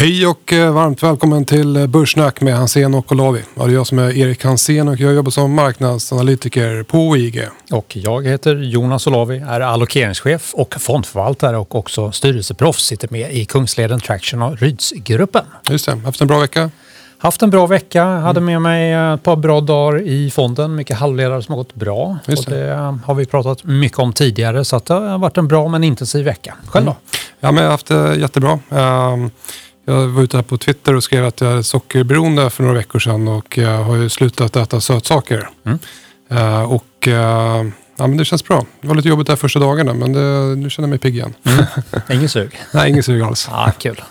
Hej och eh, varmt välkommen till eh, Börssnack med Hansen och Olavi. Ja, det är jag som är Erik Hansen och jag jobbar som marknadsanalytiker på IG. Och jag heter Jonas Olavi, är allokeringschef och fondförvaltare och också styrelseproffs. Sitter med i Kungsleden Traction och Rydsgruppen. Just det, haft en bra vecka? Haft en bra vecka, hade med mig ett par bra dagar i fonden. Mycket halvledare som har gått bra. Just och det har vi pratat mycket om tidigare så det har varit en bra men intensiv vecka. Själv då? Mm. Ja, men jag har haft det jättebra. Um, jag var ute här på Twitter och skrev att jag är sockerberoende för några veckor sedan och jag har ju slutat äta sötsaker. Mm. Uh, och uh, ja, men det känns bra. Det var lite jobbigt där första dagarna men det, nu känner jag mig pigg igen. Mm. Ingen sug? Nej, ingen sug alls. Ah, kul.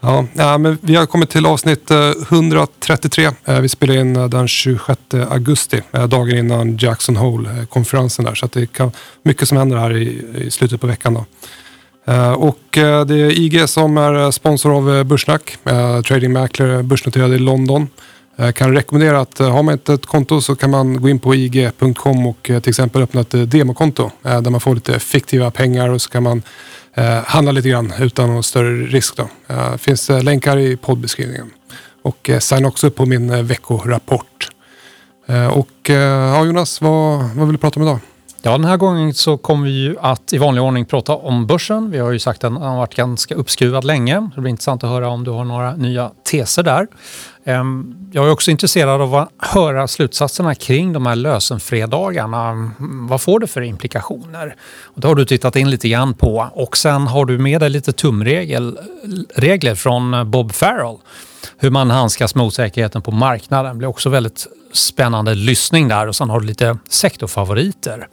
Ja, ja, men vi har kommit till avsnitt 133. Vi spelar in den 26 augusti, dagen innan Jackson Hole-konferensen. där, Så det kan mycket som händer här i, i slutet på veckan. Då. Eh, och eh, det är IG som är eh, sponsor av Börssnack, trading mäklare börsnoterad i London. Jag kan rekommendera att har man inte ett konto så kan man gå in på ig.com och till exempel öppna ett demokonto där man får lite fiktiva pengar och så kan man handla lite grann utan någon större risk. Då. Det finns länkar i poddbeskrivningen. Och signa också upp på min veckorapport. Och ja, Jonas, vad, vad vill du prata om idag? Ja, den här gången så kommer vi ju att i vanlig ordning prata om börsen. Vi har ju sagt att den har varit ganska uppskruvad länge. Det blir intressant att höra om du har några nya teser där. Ehm, jag är också intresserad av att höra slutsatserna kring de här lösenfredagarna. Vad får det för implikationer? Och det har du tittat in lite grann på och sen har du med dig lite tumregler från Bob Farrell. Hur man handskas med osäkerheten på marknaden. Blir också väldigt spännande lyssning där och sen har du lite sektorfavoriter.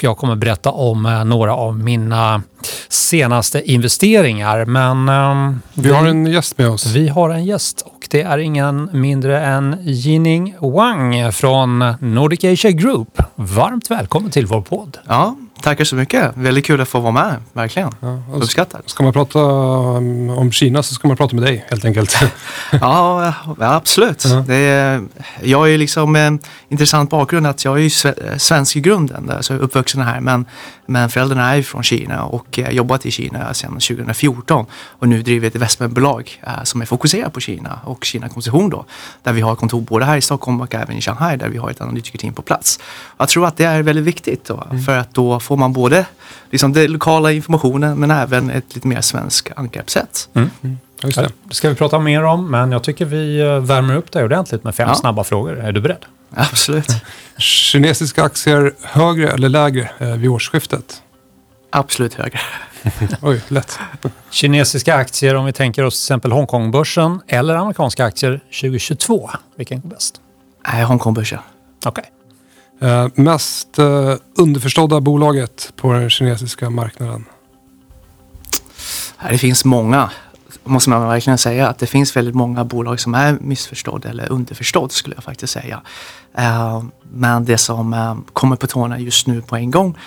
Och jag kommer berätta om eh, några av mina senaste investeringar. Men um, vi har en gäst med oss. Vi har en gäst och det är ingen mindre än Jining Wang från Nordic Asia Group. Varmt välkommen till vår podd. Ja, tackar så mycket. Väldigt kul att få vara med, verkligen. Ja, Uppskattar. Ska man prata om Kina så ska man prata med dig helt enkelt. ja, absolut. Ja. Det är, jag har ju liksom en intressant bakgrund att jag är ju svensk i grunden, alltså uppvuxen här. Men, men föräldrarna är från Kina och jag har jobbat i Kina sedan 2014 och nu driver ett investmentbolag äh, som är fokuserat på Kina och Kina Konsumtion då. Där vi har kontor både här i Stockholm och även i Shanghai där vi har ett analytikerteam på plats. Jag tror att det är väldigt viktigt då, mm. för att då får man både liksom den lokala informationen men även ett lite mer svensk angreppssätt. Mm. Mm. Just det. det ska vi prata mer om men jag tycker vi eh, värmer upp det ordentligt med fem ja. snabba frågor. Är du beredd? Absolut. Kinesiska aktier högre eller lägre eh, vid årsskiftet? Absolut högre. Oj, lätt. Kinesiska aktier, om vi tänker oss till exempel Hongkongbörsen eller amerikanska aktier 2022, vilken går bäst? Nej, Hongkongbörsen. Okej. Okay. Uh, mest uh, underförstådda bolaget på den kinesiska marknaden? Det finns många, måste man verkligen säga. Att det finns väldigt många bolag som är missförstådda eller underförstådd skulle jag faktiskt säga. Uh, men det som kommer på tårna just nu på en gång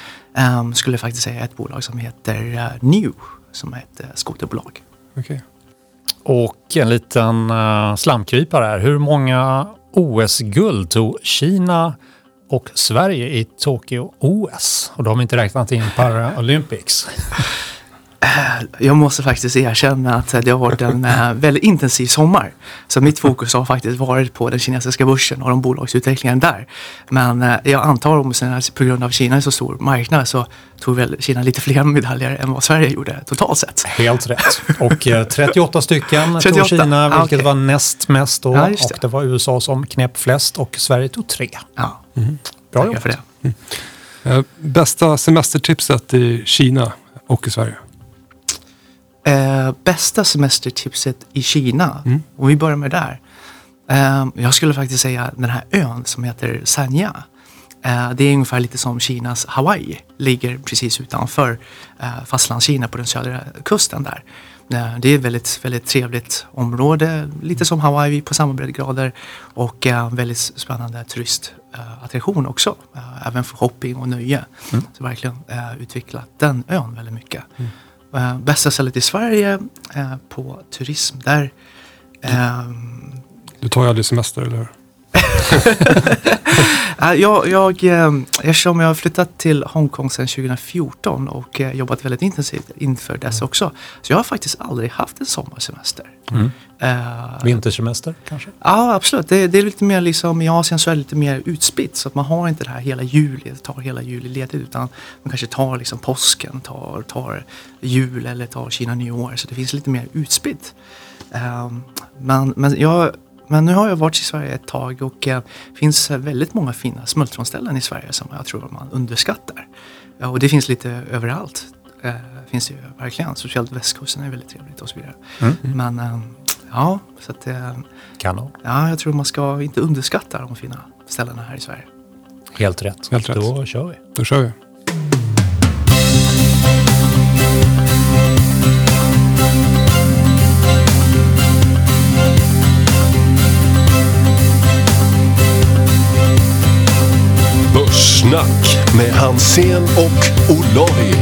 um, skulle jag faktiskt säga ett bolag som heter uh, New, som är ett skoterbolag. Okay. Och en liten uh, slamkrypare här. Hur många OS-guld tog Kina och Sverige i Tokyo OS? Och då har vi inte räknat in Paralympics jag måste faktiskt erkänna att det har varit en äh, väldigt intensiv sommar. Så mitt fokus har faktiskt varit på den kinesiska börsen och de bolagsutvecklingen där. Men äh, jag antar om på grund av Kina är så stor marknad så tog väl Kina lite fler medaljer än vad Sverige gjorde totalt sett. Helt rätt. Och eh, 38 stycken 38. tog Kina, vilket ah, okay. var näst mest då. Ja, det. Och det var USA som knep flest och Sverige tog tre. Ja. Mm. Bra jobbat. för det. Mm. Eh, bästa semestertipset i Kina och i Sverige? Eh, bästa semestertipset i Kina, mm. om vi börjar med där. Eh, jag skulle faktiskt säga den här ön som heter Sanya. Eh, det är ungefär lite som Kinas Hawaii, ligger precis utanför eh, fastlandskina på den södra kusten där. Eh, det är ett väldigt, väldigt trevligt område, lite som Hawaii på samma breddgrader och eh, väldigt spännande turistattraktion också. Eh, även för shopping och nöje. Mm. Så verkligen utvecklat den ön väldigt mycket. Mm. Uh, bästa stället i Sverige uh, på turism. Där, uh, du tar ju aldrig semester, eller hur? Ja, jag, jag, eh, eftersom jag har flyttat till Hongkong sedan 2014 och eh, jobbat väldigt intensivt inför dess också. Så jag har faktiskt aldrig haft en sommarsemester. Mm. Eh, Vintersemester kanske? Ja, absolut. Det, det är lite mer liksom, i Asien så är det lite mer utspritt. Så att man har inte det här hela juli, tar hela juli ledigt. Utan man kanske tar liksom påsken, tar, tar jul eller tar Kina nyår. Så det finns lite mer utspritt. Um, men, men, jag, men nu har jag varit i Sverige ett tag och det uh, finns väldigt många fina smultronställen i Sverige som jag tror man underskattar. Och det finns lite överallt. Uh, finns det ju verkligen. Speciellt västkusten är väldigt trevligt och så vidare. Mm. Men um, Ja, så att, eh, Kanon. ja, jag tror man ska inte underskatta de fina ställena här i Sverige. Helt rätt. Helt rätt. Då kör vi. Då kör vi. Börssnack med Hansen och Olavi.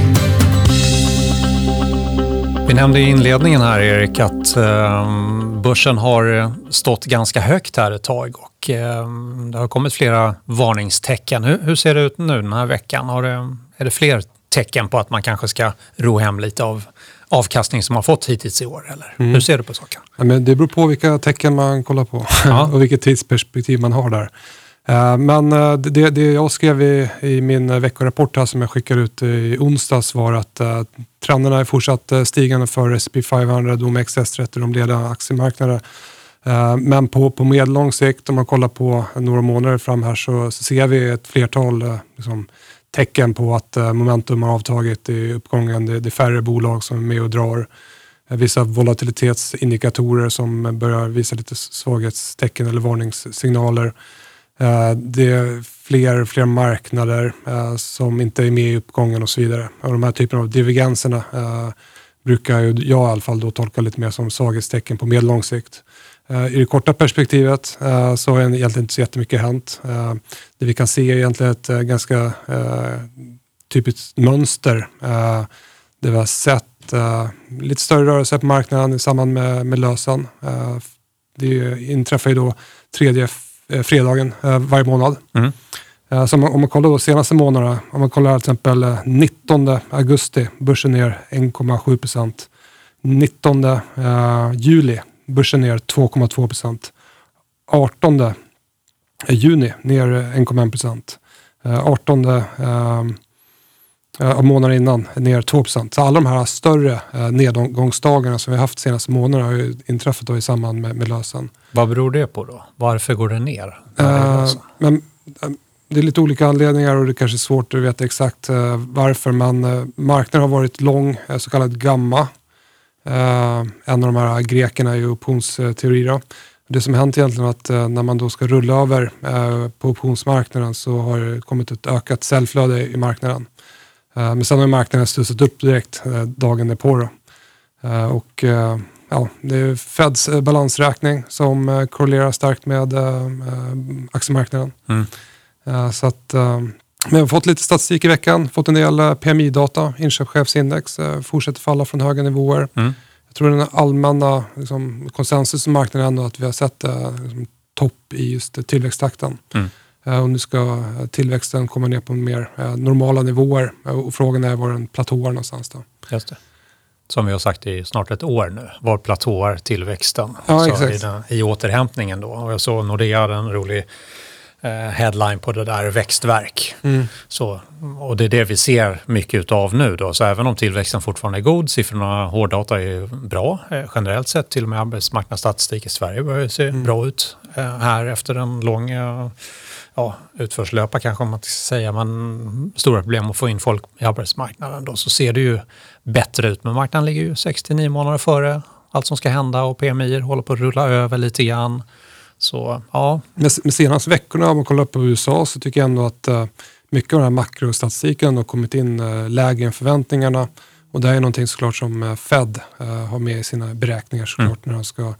Vi nämnde i inledningen här Erik att eh, börsen har stått ganska högt här ett tag och eh, det har kommit flera varningstecken. Hur, hur, ser det ut nu den här veckan? Har det, är det fler tecken på att man kanske ska ro hem lite av avkastning som man fått hittills i år? Eller? Mm. Hur ser du på saken? Ja, men det beror på vilka tecken man kollar på ja. och vilket tidsperspektiv man har där. Eh, men eh, det, det jag skrev i, i min eh, veckorapport här som jag skickade ut i onsdags var att uh, trenderna är fortsatt stigande för S&P 500, OMXS30, de ledande aktiemarknader. Uh, men på, på medellång sikt, om man kollar på några månader fram här, så, så ser vi ett flertal uh, liksom, tecken på att momentum har avtagit i uppgången. Det, det är färre bolag som är med och drar. Vissa volatilitetsindikatorer som börjar visa lite svaghetstecken eller varningssignaler. Eh, det är fler, fler marknader eh, som inte är med i uppgången och så vidare. Och de här typerna av divergenserna eh, brukar jag i alla fall då tolka lite mer som svaghetstecken på medellång sikt. I det korta perspektivet så har egentligen inte så jättemycket hänt. Det vi kan se är egentligen ett ganska typiskt mönster. Det vi har sett lite större rörelse på marknaden i samband med, med lösen. Det inträffar ju då tredje fredagen eh, varje månad. Mm. Eh, så om man, kollar de senaste månaderna, om man kollar till exempel 19 augusti, börsen ner 1,7 procent. 19 juli, börsen ner 2,2 procent. 18 juni ner 1,1 procent. 18 av månaden innan ner 2 Så alla de här större nedgångsdagarna som vi haft de senaste månaderna har ju inträffat då i samband med, med lösen. Vad beror det på då? Varför går den ner? Uh, men, det är lite olika anledningar och det är kanske är svårt att veta exakt varför. Men marknaden har varit lång, så kallad gamma. en av de här grekerna i optionsteori. Det som hänt egentligen är att när man då ska rulla över på optionsmarknaden så har det kommit ett ökat säljflöde i marknaden. Men sen har marknaden studsat upp direkt dagen därpå. Då. och ja, det är Feds eh, balansräkning som eh, korrelerar starkt med eh, aktiemarknaden. Mm. Så att, men vi har fått lite statistik i veckan, fått en del PMI-data, inköpschefsindex fortsätter falla från höga nivåer. Mm. Jag tror den allmänna liksom, konsensus i marknaden är att vi har sett liksom, topp i just tillväxttakten. Mm. Och nu ska tillväxten komma ner på mer normala nivåer och frågan är var den platåar någonstans. Då. Just det som vi har sagt i snart ett år nu, var platåar tillväxten ja, i, den, i återhämtningen. Då. Och jag såg Nordea hade en rolig eh, headline på det där växtverk. Mm. Så, och det är det vi ser mycket av nu. Då. Så även om tillväxten fortfarande är god, siffrorna hårddata är bra eh, generellt sett, till och med arbetsmarknadsstatistik i Sverige börjar se mm. bra ut eh, här efter en lång eh, ja, utförslöpa kanske man ska säga, men stora problem att få in folk i arbetsmarknaden då, så ser det ju bättre ut. Men marknaden ligger ju 6-9 månader före allt som ska hända och PMI håller på att rulla över lite grann. Så, ja. Med, med senaste veckorna, om man kollar på USA, så tycker jag ändå att uh, mycket av den här makrostatistiken har kommit in uh, lägre än förväntningarna. Och det är någonting såklart som uh, Fed har med i sina beräkningar såklart mm. när de ska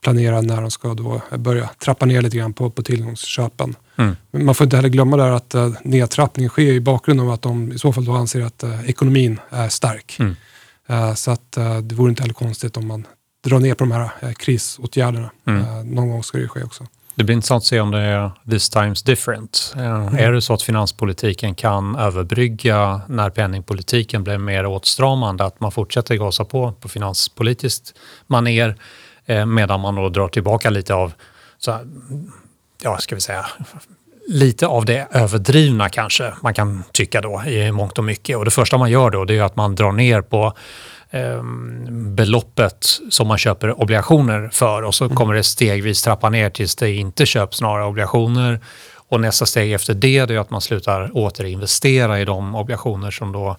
planera när de ska då börja trappa ner lite grann på, på tillgångsköpen. Mm. Man får inte heller glömma där att uh, nedtrappningen sker i bakgrund av att de i så fall då anser att uh, ekonomin är stark. Mm. Uh, så att det vore inte heller konstigt om man drar ner på de här krisåtgärderna. Mm. någon gång ska det ske också. Det blir intressant att se om det är this times different. Mm. Är det så att finanspolitiken kan överbrygga när penningpolitiken blir mer åtstramande, att man fortsätter gasa på på finanspolitiskt maner medan man då drar tillbaka lite av, så ja ska vi säga, lite av det överdrivna kanske man kan tycka då i mångt och mycket. Och det första man gör då det är att man drar ner på eh, beloppet som man köper obligationer för och så mm. kommer det stegvis trappa ner tills det inte köps några obligationer. Och nästa steg efter det är att man slutar återinvestera i de obligationer som då eh,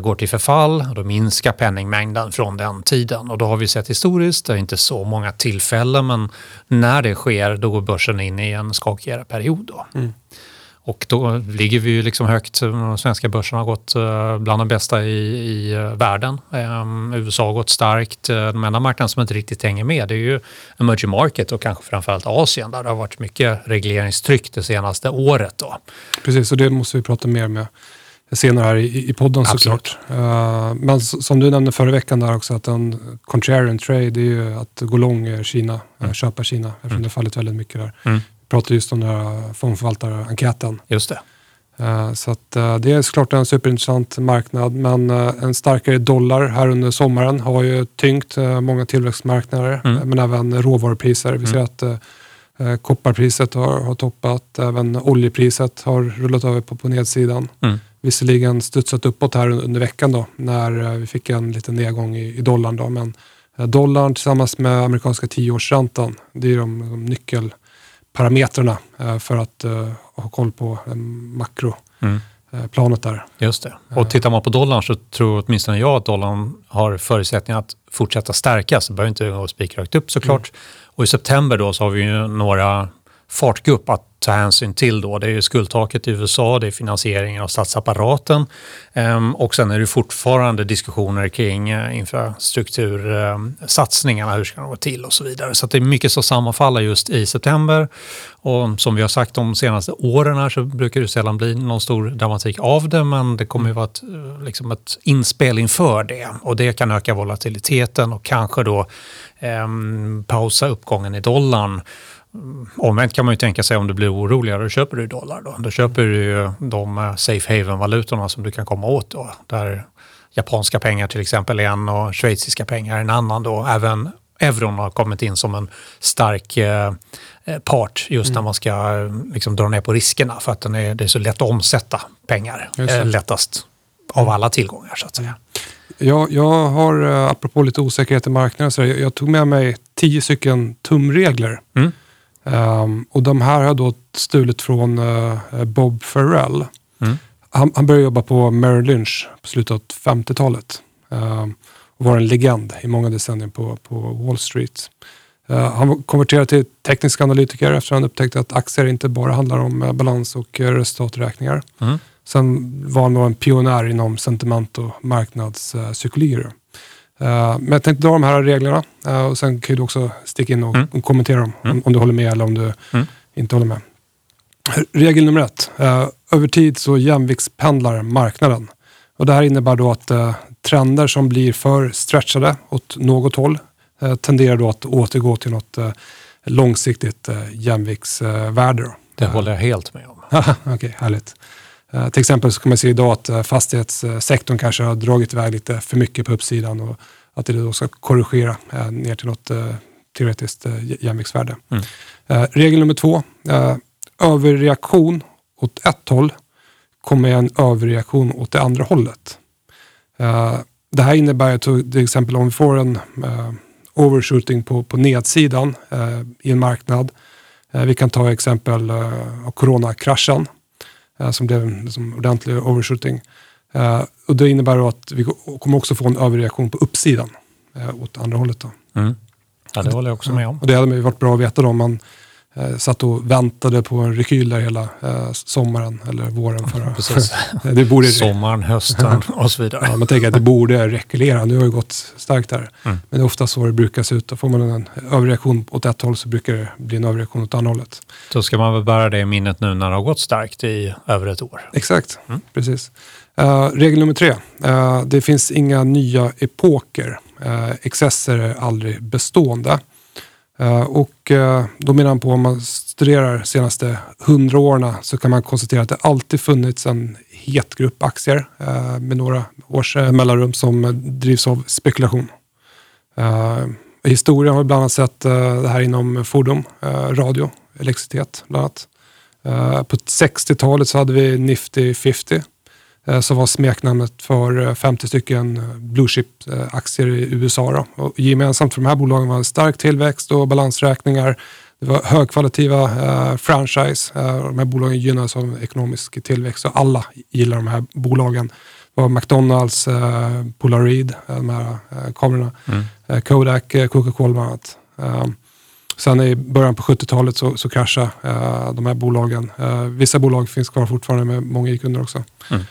går till förfall. Och då minskar penningmängden från den tiden. Och då har vi sett historiskt, det är inte så många tillfällen, men när det sker då går börsen in i en skakigare period. Då. Mm. Och då ligger vi ju liksom högt. De svenska börserna har gått eh, bland de bästa i, i eh, världen. Um, USA har gått starkt. De enda marknaderna som inte riktigt hänger med det är ju emerging market och kanske framförallt Asien där det har varit mycket regleringstryck det senaste året. Då. Precis, och det måste vi prata mer med senare här i, i podden såklart. Uh, men som du nämnde förra veckan där också att en contrarian trade är ju att gå lång Kina, mm. köpa Kina eftersom mm. det fallit väldigt mycket där. Mm. Vi pratade just om den här fondförvaltarenkäten. Just det. Uh, så att, uh, det är såklart en superintressant marknad men en starkare dollar här under sommaren har ju tyngt många tillväxtmarknader mm. men även råvarupriser. Vi ser mm. att kopparpriset har, har toppat, även oljepriset har rullat över på, på nedsidan. Mm visserligen studsat uppåt här under veckan då när eh, vi fick en liten nedgång i, i dollarn. Då, men eh, dollarn tillsammans med amerikanska tioårsräntan, det är de, de nyckelparametrarna eh, för att ha koll på makro. Mm planet där. Just det. Och tittar man på dollarn så tror åtminstone jag att dollarn har förutsättningar att fortsätta stärkas. Det behöver inte gå spikrakt upp såklart. Mm. Och i september då så har vi ju några fartgupp att ta hänsyn till. Då. Det är skuldtaket i USA, det är finansieringen av statsapparaten ehm, och sen är det fortfarande diskussioner kring eh, infrastruktursatsningarna, hur ska de gå till och så vidare. Så det är mycket som sammanfaller just i september. Och som vi har sagt de senaste åren här så brukar det sällan bli någon stor dramatik av det men det kommer ju vara ett, eh, liksom ett inspel inför det och det kan öka volatiliteten och kanske då eh, pausa uppgången i dollarn Omvänt kan man ju tänka sig om du blir oroligare, då köper du dollar. Då, då köper du ju de eh, safe haven-valutorna som du kan komma åt. Då, där japanska pengar till exempel är en och schweiziska pengar en annan. Då. Även euron har kommit in som en stark eh, eh part just mm. när man ska liksom, dra ner på riskerna för att den är, det är så lätt att omsätta pengar. Eh, lättast av alla tillgångar så att säga. Jag, jag har, apropå lite osäkerhet i marknaden, så jag, jag tog med mig tio stycken tumregler. Mm Um, och de här har då stulit från uh, Bob Farrell. Mm. Han, han, började jobba på Merrill Lynch på slutet av 50-talet. Um, ehm, och var en legend i många decennier på, på Wall Street. Uh, han konverterade till teknisk analytiker efter att han upptäckte att aktier inte bara handlar om uh, balans och uh, resultaträkningar. Mm. Sen var han då en pionjär inom sentiment och marknadspsykologi. Eh, men jag tänkte dra de här reglerna uh, och sen kan du också sticka in och, mm. kommentera dem mm. om, om, du håller med eller om du mm. inte håller med. Regel nummer ett. Uh, över tid så jämviktspendlar marknaden. Och det här innebär då att trender som blir för stretchade åt något håll tenderar då att återgå till något långsiktigt jämviktsvärde. Det håller jag helt med om. Okej, okay, härligt. Uh, till exempel så kan man se idag att uh, fastighetssektorn kanske har dragit iväg lite för mycket på uppsidan och att det då ska korrigera uh, ner till något teoretiskt jämviktsvärde. Mm. regel nummer två. överreaktion åt ett håll kommer en överreaktion åt det andra hållet. det här innebär till exempel om vi får en overshooting på, på nedsidan i en marknad. vi kan ta exempel coronakraschen Eh, som blev liksom, ordentlig overshooting. Uh, och det innebär att vi kommer också få en överreaktion på uppsidan uh, åt andra hållet. Då. Mm. Ja, det håller jag också med om. Och det hade varit bra att veta då om man eh, satt och väntade på en rekyl där hela eh, sommaren eller våren. Förra. Precis. det borde, Sommaren, hösten och så vidare. Ja, man tänker att det borde rekulera. Nu har det gått starkt där. Mm. Men det är ofta så det brukar se ut. Då får man en överreaktion åt ett håll så brukar det bli en överreaktion åt andra hållet. Då ska man väl bära det i minnet nu när det har gått starkt i över ett år. Exakt, mm. precis. Uh, regel nummer tre. Uh, det finns inga nya epoker. Uh, excesser är aldrig bestående. Eh, och eh, då menar han på om man studerar de senaste hundra åren så kan man konstatera att det alltid funnits en het grupp aktier eh, med några års mellanrum som drivs av spekulation. I historien har vi bland annat sett det här inom fordon, radio, elektricitet bland annat. På 60-talet så hade vi Nifty 50 som var smeknamnet för eh, 50 stycken eh, blue chip-aktier i USA. Då. Och gemensamt för de här bolagen var en stark tillväxt och balansräkningar. Det var högkvalitativa eh, franchise. Eh, de här bolagen gynnades av ekonomisk tillväxt och alla gillar de här bolagen. Det var McDonalds, eh, Polaroid, eh, de här eh, kamerorna, eh, Kodak, eh, Coca-Cola bland annat. Eh, Sen i början på 70-talet så, så kraschade eh, de här bolagen. Eh, vissa bolag finns kvar fortfarande med många gick under också. Mm.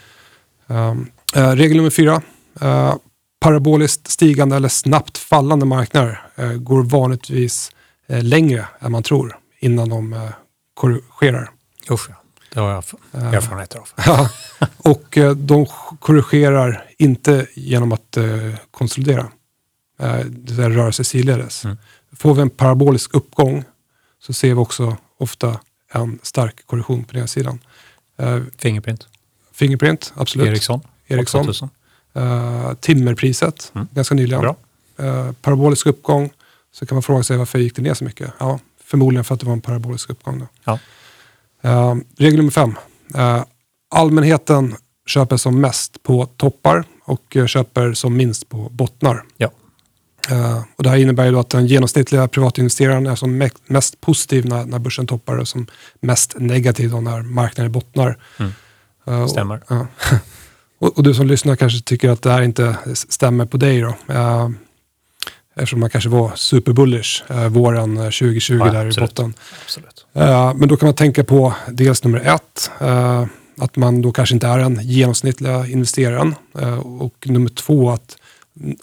Um, eh, regel nummer fyra. Eh, paraboliskt stigande eller snabbt fallande marknader eh, går vanligtvis längre än man tror innan de korrigerar. Usch, ja. det har jag Eh, erfarenheter av. Ja, och de korrigerar inte genom att konsolidera. Det där rör sig sidledes. Mm. Får vi en parabolisk uppgång så ser vi också ofta en stark korrektion på den sidan. Fingerprint, Fingerprint, absolut. Ericsson, Ericsson. 8000. Eh, timmerpriset, Mm. ganska nyligen. Bra. Eh, parabolisk uppgång, så kan man fråga sig varför gick det ner så mycket? Ja, förmodligen för att det var en parabolisk uppgång. Då. Ja. Eh, regel nummer fem. Allmänheten köper som mest på toppar och köper som minst på bottnar. Ja. Och det här innebär ju att den genomsnittliga privatinvesteraren är som me- mest positiv när, när börsen toppar och som mest negativ när marknaden bottnar. Mm. Eh, och- Stämmer. Ja. Och, och du som lyssnar kanske tycker att det här inte stämmer på dig då. Eh, eftersom man kanske var superbullish eh, våren eh, 2020 Ja, där i absolut. botten. Absolut. Eh, men då kan man tänka på dels nummer ett, eh, att man då kanske inte är den genomsnittliga investeraren. Eh, och nummer två, att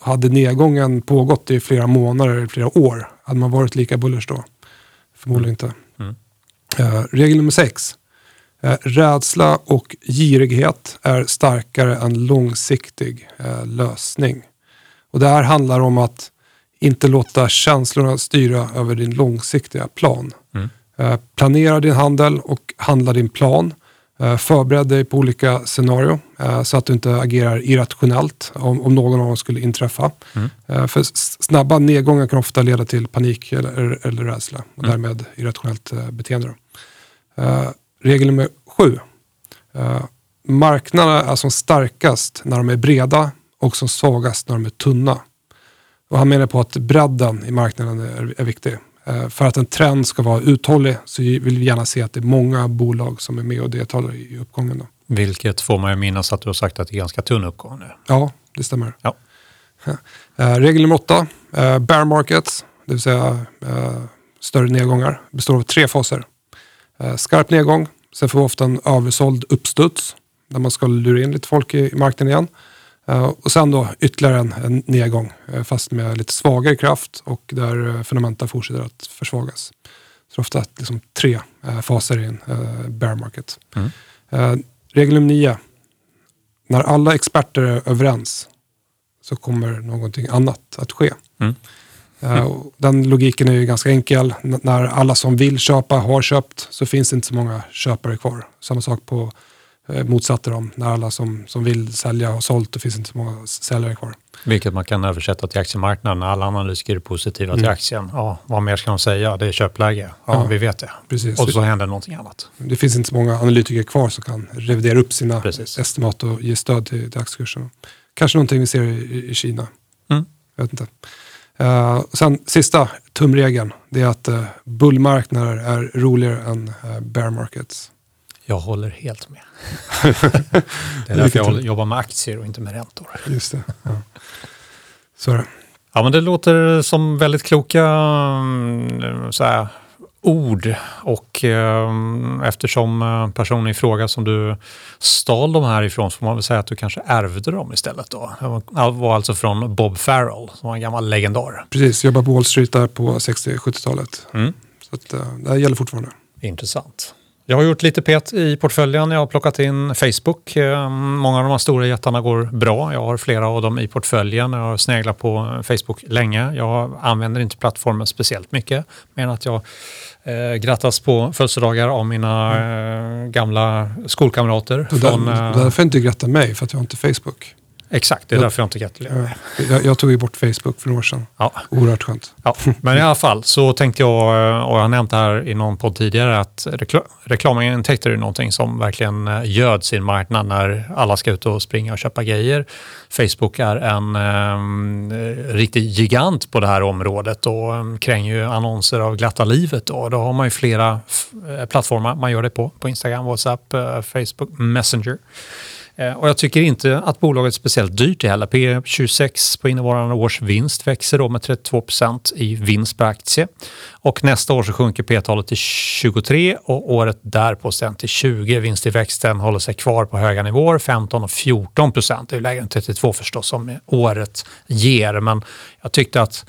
hade nedgången pågått i flera månader eller flera år, hade man varit lika bullish då? Förmodligen inte. Mm. Eh, regel nummer sex. Eh, rädsla och girighet är starkare än långsiktig eh, lösning. Och det här handlar om att inte låta känslorna styra över din långsiktiga plan. Mm. Eh, planera din handel och handla din plan. Förbered dig på olika scenario eh, så att du inte agerar irrationellt om, om någon av dem skulle inträffa. Mm. För snabba nedgångar kan ofta leda till panik eller, eller, rädsla och Mm. därmed irrationellt beteende. Regel nummer sju. Eh, marknaderna är som starkast när de är breda och som svagast när de är tunna. Och han menar på att bredden i marknaden är, är viktig. Eh, för att en trend ska vara uthållig så vill vi gärna se att det är många bolag som är med och deltar i uppgången. Då. Vilket får man ju minnas att du har sagt att det är ganska tunn uppgång nu. Ja, det stämmer. Ja. Eh, regel nummer åtta. Eh, bear markets, det vill säga större nedgångar, består av tre faser. Eh, skarp nedgång, sen får vi ofta en översåld uppstuds där man ska lura in lite folk i, marknaden igen. Eh, och sen då ytterligare en, en nedgång, eh, fast med lite svagare kraft och där fundamenta fortsätter att försvagas. Så det är ofta liksom tre faser i en bear market. Mm. Regel nummer nio. När alla experter är överens så kommer någonting annat att ske. Mm. Eh, Den logiken är ju ganska enkel. N- när alla som vill köpa har köpt så finns det inte så många köpare kvar. Samma sak på eh, motsatta dem. När alla som, som vill sälja har sålt då finns det inte så många säljare kvar. Vilket man kan översätta till aktiemarknaden. Alla analytiker är positiva till Mm. aktien. Ja, vad mer ska de säga? Det är köpläge. Ja, Ja. vi vet det. Precis. Och så händer någonting annat. Det finns inte så många analytiker kvar som kan revidera upp sina Precis. estimat och ge stöd till, till aktiekursen. Kanske någonting vi ser i, i- i Kina. Mm. Jag vet inte. Eh, sen sista tumregeln, det är att uh, bullmarknader är roligare än uh, bear markets. Jag håller helt med. det är därför jag jobbar med aktier och inte med räntor. Just det. Ja. Så är det. Ja, men det låter som väldigt kloka mm, så här, ord och eh, eftersom personen i fråga som du stal de här ifrån får man väl säga att du kanske ärvde dem istället då. Det var- alltså från Bob Farrell som var en gammal legendar. Precis, jobbade på Wall Street där på 60-70-talet. Mm. Så att, eh, det här gäller fortfarande. Intressant. Jag har gjort lite pet i portföljen. Jag har plockat in Facebook. Eh, många av de här stora jättarna går bra. Jag har flera av dem i portföljen. Jag har sneglat på Facebook länge. Jag använder inte plattformen speciellt mycket. Men att jag eh, grattas på födelsedagar av mina eh, gamla skolkamrater. Från, där, eh, därför inte gratta mig, för att jag har inte Facebook. Exakt, det är Jag- därför jag inte gratulerar. Jag, jag tog ju bort Facebook för några år sedan. Ja. Oerhört skönt. Ja, men i alla fall så tänkte jag, och jag har nämnt det här i någon podd tidigare, att rekla reklamintäkter är någonting som verkligen eh, göd sin marknad när alla ska ut och springa och köpa grejer. Facebook är en eh, riktig gigant på det här området och eh, kränger ju annonser av glatta livet. Då, då har man ju flera eh, plattformar man gör det på, på Instagram, WhatsApp, eh, Facebook, Messenger. Eh, och jag tycker inte att bolaget är speciellt dyrt heller. P 26 på innevarande års vinst växer då med 32% i vinst per aktie. Och nästa år så sjunker P-talet till 23 och året därpå sen till 20. Vinsttillväxten håller sig kvar på höga nivåer, 15 och 14 procent. Det är lägre än 32 förstås som året ger. Men jag tyckte att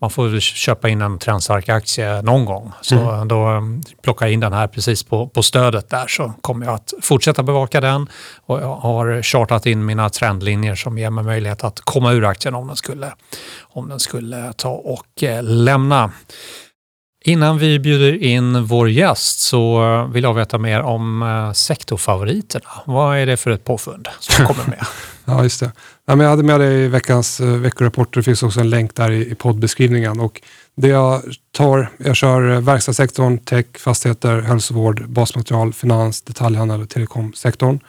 man får väl köpa in en trendstark aktie någon gång. Så då um, plockar jag in den här precis på, på stödet där så kommer jag att fortsätta bevaka den. Och jag har chartat in mina trendlinjer som ger mig möjlighet att komma ur aktien om den skulle, om den skulle ta och eh, lämna. Innan vi bjuder in vår gäst så vill jag veta mer om eh, sektorfavoriterna. Vad är det för ett påfund som kommer med? Ja, just det. Ja, men jag hade med det i veckans eh, veckorapporter. Det finns också en länk där i, i poddbeskrivningen. Och det jag tar, jag kör eh, verkstadssektorn, tech, fastigheter, hälsovård, basmaterial, finans, detaljhandel och telekomsektorn.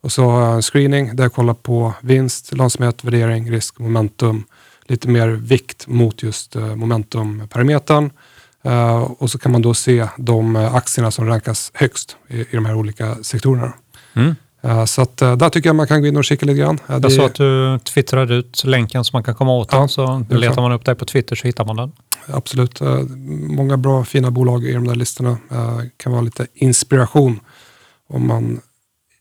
Och så har jag en screening där jag kollar på vinst, lönsamhet, värdering, risk, momentum. Lite mer vikt mot just momentumparametern. Eh, och så kan man då se de eh, aktierna som rankas högst i, i de här olika sektorerna. Mm. Eh, Så att, där tycker jag man kan gå in och kika lite grann. Jag det- såg att du twittrade ut länken så man kan komma åt den. Ja, så det letar så. man upp dig på Twitter så hittar man den. Absolut. Många bra fina bolag i de där listorna. Eh, Kan vara lite inspiration om man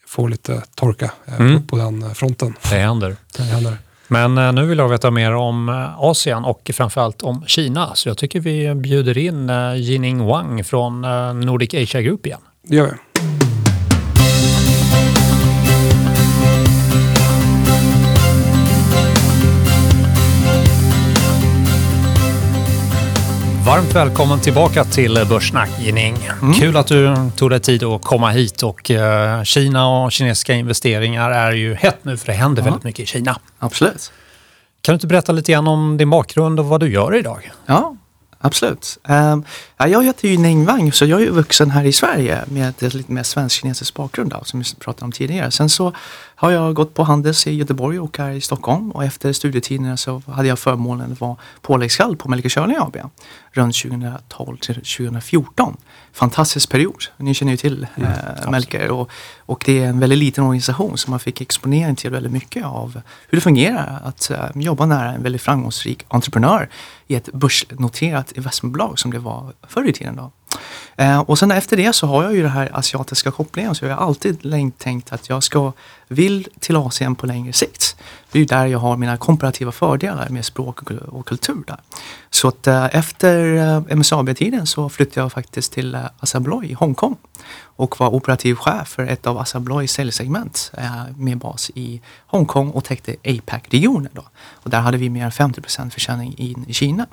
får lite torka Mm. på, på den fronten. Det händer. Det händer. Men eh, nu vill jag veta mer om eh, Asien och framförallt om Kina. Så jag tycker vi bjuder in eh, Jining Wang från Nordic Asia Group igen. Det gör vi. Varmt välkommen tillbaka till Börssnack Jining. Kul att du tog dig tid att komma hit och eh, Kina och kinesiska investeringar är ju hett nu för det händer väldigt mycket i Kina. Absolut. Kan du inte berätta lite grann om din bakgrund och vad du gör idag? Ja, absolut. Um, ja, jag heter ju Ning Wang, så jag är ju vuxen här i Sverige med ett lite mer svensk-kinesisk bakgrund då, som vi pratade om tidigare. Sen så har jag gått på Handels i Göteborg och här i Stockholm och efter studietiderna så hade jag förmånen att vara påläggskall på Melker Körling AB runt 2012 till 2014. Fantastisk period. Ni känner ju till eh, Melker och, och det är en väldigt liten organisation som man fick exponering till väldigt mycket av hur det fungerar att eh, jobba nära en väldigt framgångsrik entreprenör i ett börsnoterat investmentbolag som det var förr i tiden. Då. Eh, och sen efter det så har jag ju den här asiatiska kopplingen så jag har alltid länge tänkt att jag ska vill till Asien på längre sikt. Det är ju där jag har mina komparativa fördelar med språk och, kultur där. Så att eh, efter eh, MSAB-tiden så flyttade jag faktiskt till eh, Assa Abloy i Hongkong och var operativ chef för ett av Assa Abloys säljsegment med bas i Hongkong och täckte APAC-regionen. Och där hade vi mer än 50 försäljning in i Kina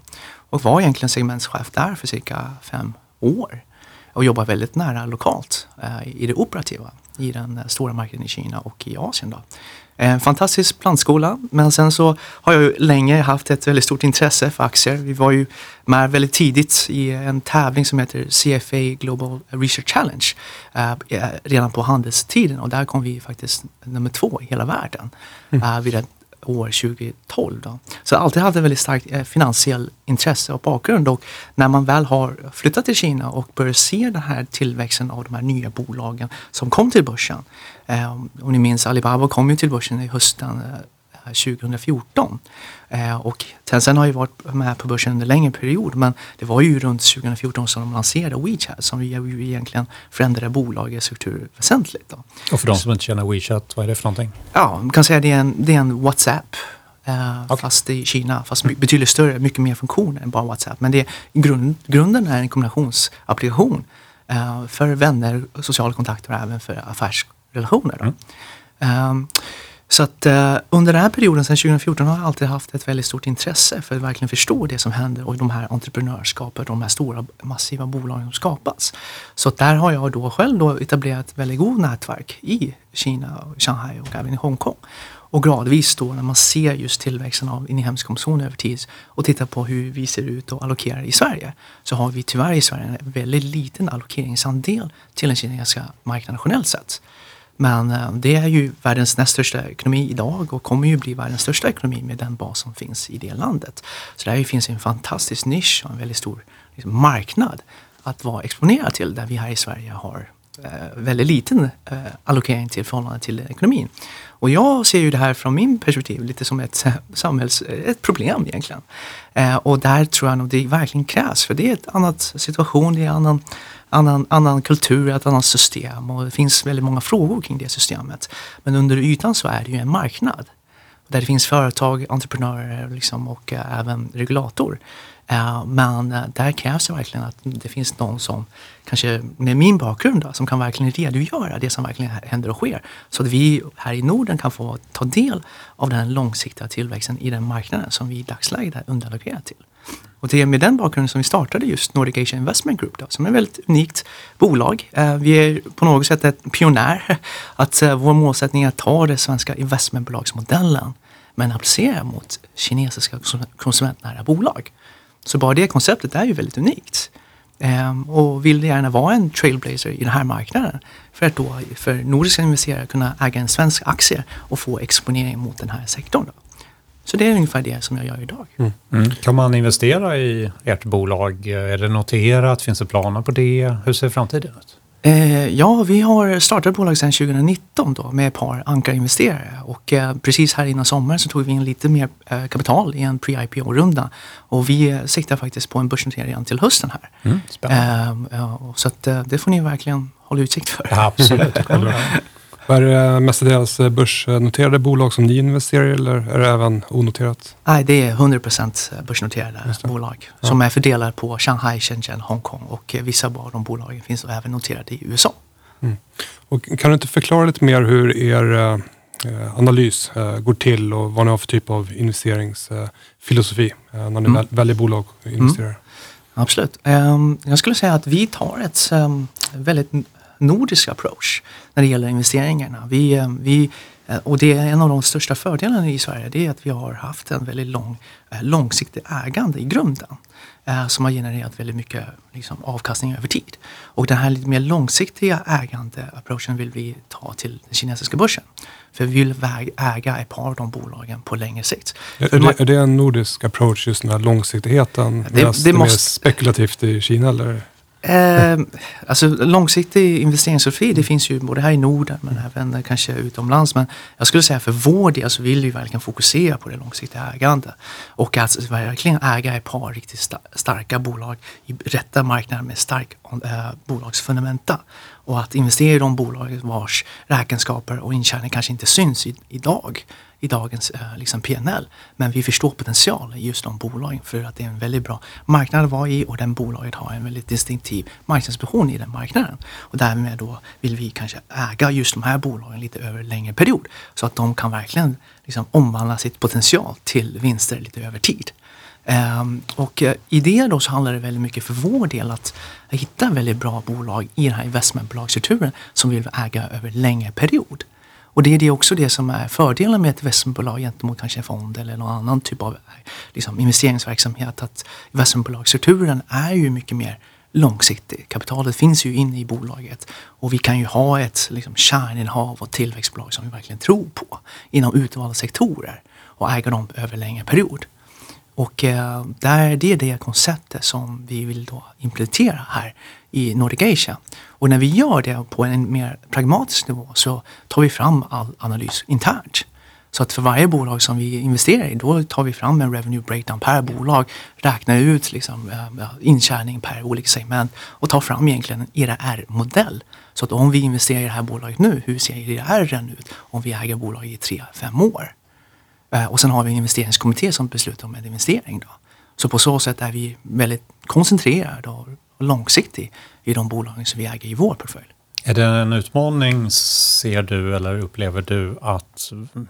och var egentligen segmentschef där för cirka fem år och jobbar väldigt nära lokalt eh, i det operativa i den eh, stora marknaden i Kina och i Asien. Då. En fantastisk plantskola men sen så har jag ju länge haft ett väldigt stort intresse för aktier. Vi var ju med väldigt tidigt i en tävling som heter CFA Global Research Challenge eh, redan på handelstiden och där kom vi faktiskt nummer två i hela världen eh, vid ett år 2012. Då. Så jag alltid haft en väldigt starkt eh, finansiell intresse och bakgrund och när man väl har flyttat till Kina och börjar se den här tillväxten av de här nya bolagen som kom till börsen. Eh, om ni minns Alibaba kom ju till börsen i hösten eh, 2014. Eh, och Tencent har ju varit med på börsen under en längre period men det var ju runt 2014 som de lanserade WeChat som ju egentligen förändrade bolagets struktur väsentligt. Då. Och för de som inte känner WeChat, vad är det för någonting? Ja, man kan säga att det är en, det är en WhatsApp. Eh, Okej. Fast i Kina, fast my- betydligt större, mycket mer funktioner än bara WhatsApp. Men det är, grund, grunden är en kombinationsapplikation Eh, för vänner, sociala kontakter och även för affärsrelationer. Då. Um, så att eh, under den här perioden, sedan 2014, har jag alltid haft ett väldigt stort intresse för att verkligen förstå det som händer och de här entreprenörskapen, de här stora massiva bolagen som skapas. Så att där har jag då själv då etablerat väldigt god nätverk i Kina, Shanghai och även i Hongkong. Och gradvis då när man ser just tillväxten av inhemsk konsumtion över tid och tittar på hur vi ser ut och allokerar i Sverige så har vi tyvärr i Sverige en väldigt liten allokeringsandel till den kinesiska marknaden generellt sett. Men eh, det är ju världens näst största ekonomi idag och kommer ju bli världens största ekonomi med den bas som finns i det landet. Så där finns en fantastisk nisch och en väldigt stor liksom, marknad att vara exponerad till där vi här i Sverige har eh, väldigt liten eh, allokering till förhållande till ekonomin. Och jag ser ju det här från min perspektiv lite som ett eh, samhälls, eh, ett problem egentligen. Eh, och där tror jag nog det verkligen krävs för det är ett annat situation, det är en annan annan, annan kultur, ett annat system och det finns väldigt många frågor kring det systemet. Men under ytan så är det ju en marknad där det finns företag, entreprenörer liksom, och uh, även regulator. Uh, men uh, där krävs det verkligen att det finns någon som, kanske med min bakgrund, då, som kan verkligen redogöra det som verkligen händer och sker. Så att vi här i Norden kan få ta del av den långsiktiga tillväxten i den marknaden som vi i dagsläget är underallokerade till. Och det är med den bakgrunden som vi startade just Nordic Asia Investment Group då, som är ett väldigt unikt bolag. Eh, vi är på något sätt ett pionjär. Att eh, vår målsättning är att ta den svenska investmentbolagsmodellen men applicera mot kinesiska konsumentnära bolag. Så bara det konceptet är ju väldigt unikt. Ehm, och vill gärna vara en trailblazer i den här marknaden för att då för nordiska investerare kunna äga en svensk aktie och få exponering mot den här sektorn. Då. Så det är ungefär det som jag gör idag. Mm. Mm. Kan man investera i ert bolag? Är det noterat? Finns det planer på det? Hur ser framtiden ut? Eh, ja, vi har startat bolag sedan 2019 då, med ett par ankarinvesterare och eh, precis här innan sommaren så tog vi in lite mer eh, kapital i en pre-IPO-runda och vi eh, siktar faktiskt på en börsnotering till hösten här. Mm, spännande. Eh, så att, eh, det får ni verkligen hålla utsikt för. Ja, absolut. Är det mestadels börsnoterade bolag som ni investerar i eller är det även onoterat? Nej, det är 100% börsnoterade bolag ja. som är fördelade på Shanghai, Shenzhen, Hongkong och vissa av de bolagen finns även noterade i USA. Mm. Och kan du inte förklara lite mer hur er eh, analys eh, går till och vad ni har för typ av investeringsfilosofi eh, när ni mm. väljer bolag och investerar? Mm. Absolut. Um, jag skulle säga att vi tar ett um, väldigt nordisk approach när det gäller investeringarna. Vi, eh, vi, eh, och det är en av de största fördelarna i Sverige, det är att vi har haft en väldigt lång, eh, långsiktig ägande i grunden. Som har genererat väldigt mycket liksom, avkastning över tid. Och den här lite mer långsiktiga ägande-approachen vill vi ta till den kinesiska börsen. För vi vill äga ett par av de bolagen på längre sikt. Är det, är det en nordisk approach, just den här långsiktigheten? Det, det, det måste, är spekulativt i Kina eller? Eh, alltså långsiktig investeringsstrategi, det finns ju både här i Norden men även kanske utomlands. Men jag skulle säga för vår del så vill vi verkligen fokusera på det långsiktiga ägandet. Och att verkligen äga ett par riktigt sta starka bolag i rätta marknader med stark eh, bolagsfundamenta. Och att investera i de bolag vars räkenskaper och intjäning kanske inte syns i, idag i dagens eh, liksom PNL. Men vi förstår potential i just de bolagen för att det är en väldigt bra marknad att vara i och den bolaget har en väldigt distinktiv marknadsposition i den marknaden. Och därmed då vill vi kanske äga just de här bolagen lite över en längre period så att de kan verkligen liksom omvandla sitt potential till vinster lite över tid. Um, och uh, i det då så handlar det väldigt mycket för vår del att hitta väldigt bra bolag i den här investmentbolagsstrukturen som vi vill äga över en längre period. Och det är det också det som är fördelen med ett investmentbolag gentemot kanske en fond eller någon annan typ av liksom, investeringsverksamhet. Att investmentbolagsstrukturen är ju mycket mer långsiktig. Kapitalet finns ju inne i bolaget och vi kan ju ha ett liksom, kärninnehav och tillväxtbolag som vi verkligen tror på inom utvalda sektorer och äga dem över längre period. Och eh, där, det är det konceptet som vi vill då implementera här i Nordic Asia. Och när vi gör det på en mer pragmatisk nivå så tar vi fram all analys internt. Så att för varje bolag som vi investerar i, då tar vi fram en revenue breakdown per bolag, räknar ut liksom, äh, intjäning per olika segment och tar fram egentligen en ERR-modell. Så att om vi investerar i det här bolaget nu, hur ser ERR ut om vi äger bolaget i tre, fem år? Äh, och sen har vi en investeringskommitté som beslutar om en investering. Då. Så på så sätt är vi väldigt koncentrerade och och långsiktig i de bolagen som vi äger i vår portfölj. Är det en utmaning, ser du eller upplever du, att eh,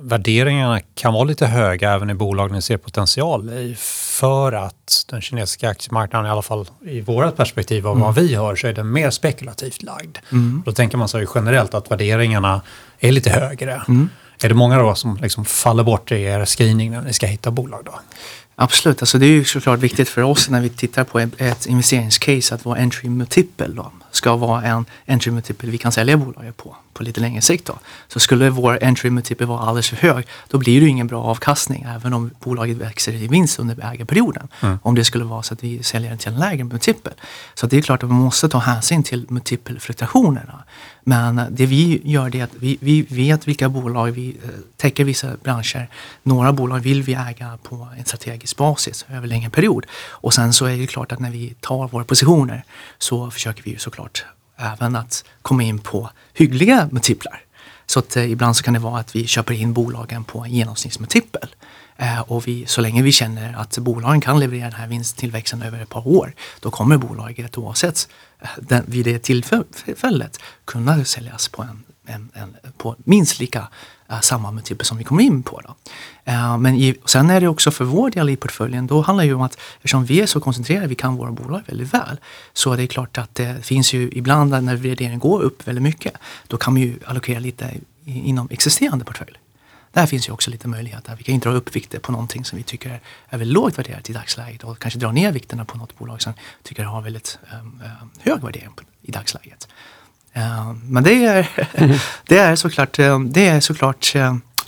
värderingarna kan vara lite höga även i bolag ni ser potential i för att den kinesiska aktiemarknaden, i alla fall i vårt perspektiv av vad vi hör, så är den mer spekulativt lagd. Då tänker man sig generellt att värderingarna är lite högre. Är det många då som liksom faller bort i er screening när ni ska hitta bolag då? Absolut, alltså det är ju såklart viktigt för oss när vi tittar på ett, investeringscase att vår entry multiple då, ska vara en entry multiple vi kan sälja bolaget på, på lite längre sikt. Då. Så skulle vår entry multiple vara alldeles för hög, då blir det ingen bra avkastning även om bolaget växer i vinst under ägarperioden. Om det skulle vara så att vi säljer den till en lägre multiple. Så det är klart att man måste ta hänsyn till multipelfluktuationerna. Men det vi gör det är att vi, vi vet vilka bolag vi eh, täcker vissa branscher. Några bolag vill vi äga på en strategisk basis över längre period. Och sen så är det klart att när vi tar våra positioner så försöker vi ju såklart även att komma in på hyggliga multiplar. Så att eh, ibland så kan det vara att vi köper in bolagen på en genomsnittsmultipel. Eh, och vi, så länge vi känner att bolagen kan leverera den här vinsttillväxten över ett par år, då kommer bolaget oavsett den, vid det tillfället kunna säljas på, en, en, en, på minst lika uh, samma multipel som vi kommer in på. Då. Uh, men i, sen är det också för vår del i portföljen, då handlar det ju om att eftersom vi är så koncentrerade, vi kan våra bolag väldigt väl, så är det klart att det finns ju ibland när värderingen går upp väldigt mycket, då kan man ju allokera lite inom existerande portfölj. Där finns ju också lite möjligheter. Vi kan ju dra upp vikter på någonting som vi tycker är väldigt lågt värderat i dagsläget och kanske dra ner vikterna på något bolag som tycker har väldigt um, hög värdering i dagsläget. Uh, men det är, det är såklart, det är såklart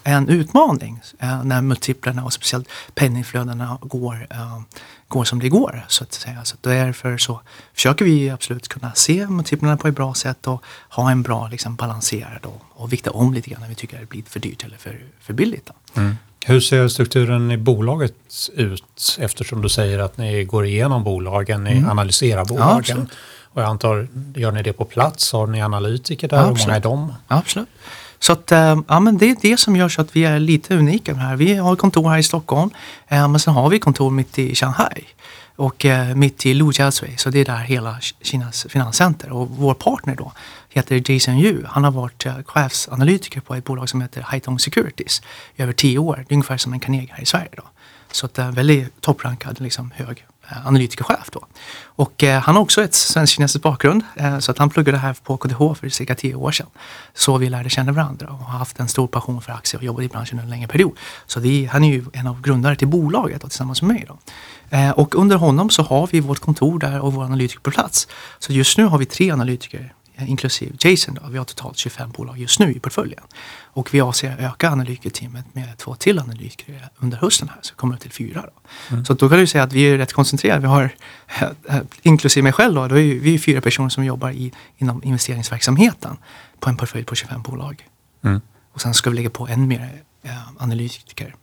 en utmaning uh, när multiplarna och speciellt penningflödena går, uh, går som det går. Så att säga. Så därför så försöker vi absolut kunna se multiplarna på ett bra sätt och ha en bra liksom, balanserad och, och vikta om lite grann när vi tycker att det blir för dyrt eller för, för billigt. Mm. Hur ser strukturen i bolaget ut eftersom du säger att ni går igenom bolagen, ni mm. analyserar bolagen? Ja, och jag antar, gör ni det på plats? Har ni analytiker där? Ja, Hur många är de? Ja, absolut. Så att, eh, ja, men det är det som gör så att vi är lite unika här. Vi har kontor här i Stockholm, eh, men sen har vi kontor mitt i Shanghai och eh, mitt i Lujiazui, så det är där hela Kinas finanscenter. Och vår partner då heter Jason Yu. Han har varit chefsanalytiker på ett bolag som heter Haitong Securities i över tio år. Det är ungefär som en Carnegie här i Sverige. Då. Så att, väldigt topprankad, liksom, hög Eh, analytikerchef. Då. Och eh, han har också ett svensk-kinesisk bakgrund eh, så att han pluggade här på KTH för cirka tio år sedan. Så vi lärde känna varandra och har haft en stor passion för aktier och jobbat i branschen under en längre period. Så det, han är ju en av grundare till bolaget och tillsammans med mig. Då. Eh, och under honom så har vi vårt kontor där och vår analytiker på plats. Så just nu har vi tre analytiker inklusive Jason. Då. Vi har totalt 25 bolag just nu i portföljen. Och vi avser att öka analytikerteamet med två till analytiker under hösten här, så kommer det till fyra. Då. Mm. Så då kan du säga att vi är rätt koncentrerade. Vi har, inklusive mig själv, då, då är vi fyra personer som jobbar i, inom investeringsverksamheten på en portfölj på 25 bolag. Mm. Och sen ska vi lägga på än mer eh, analytiker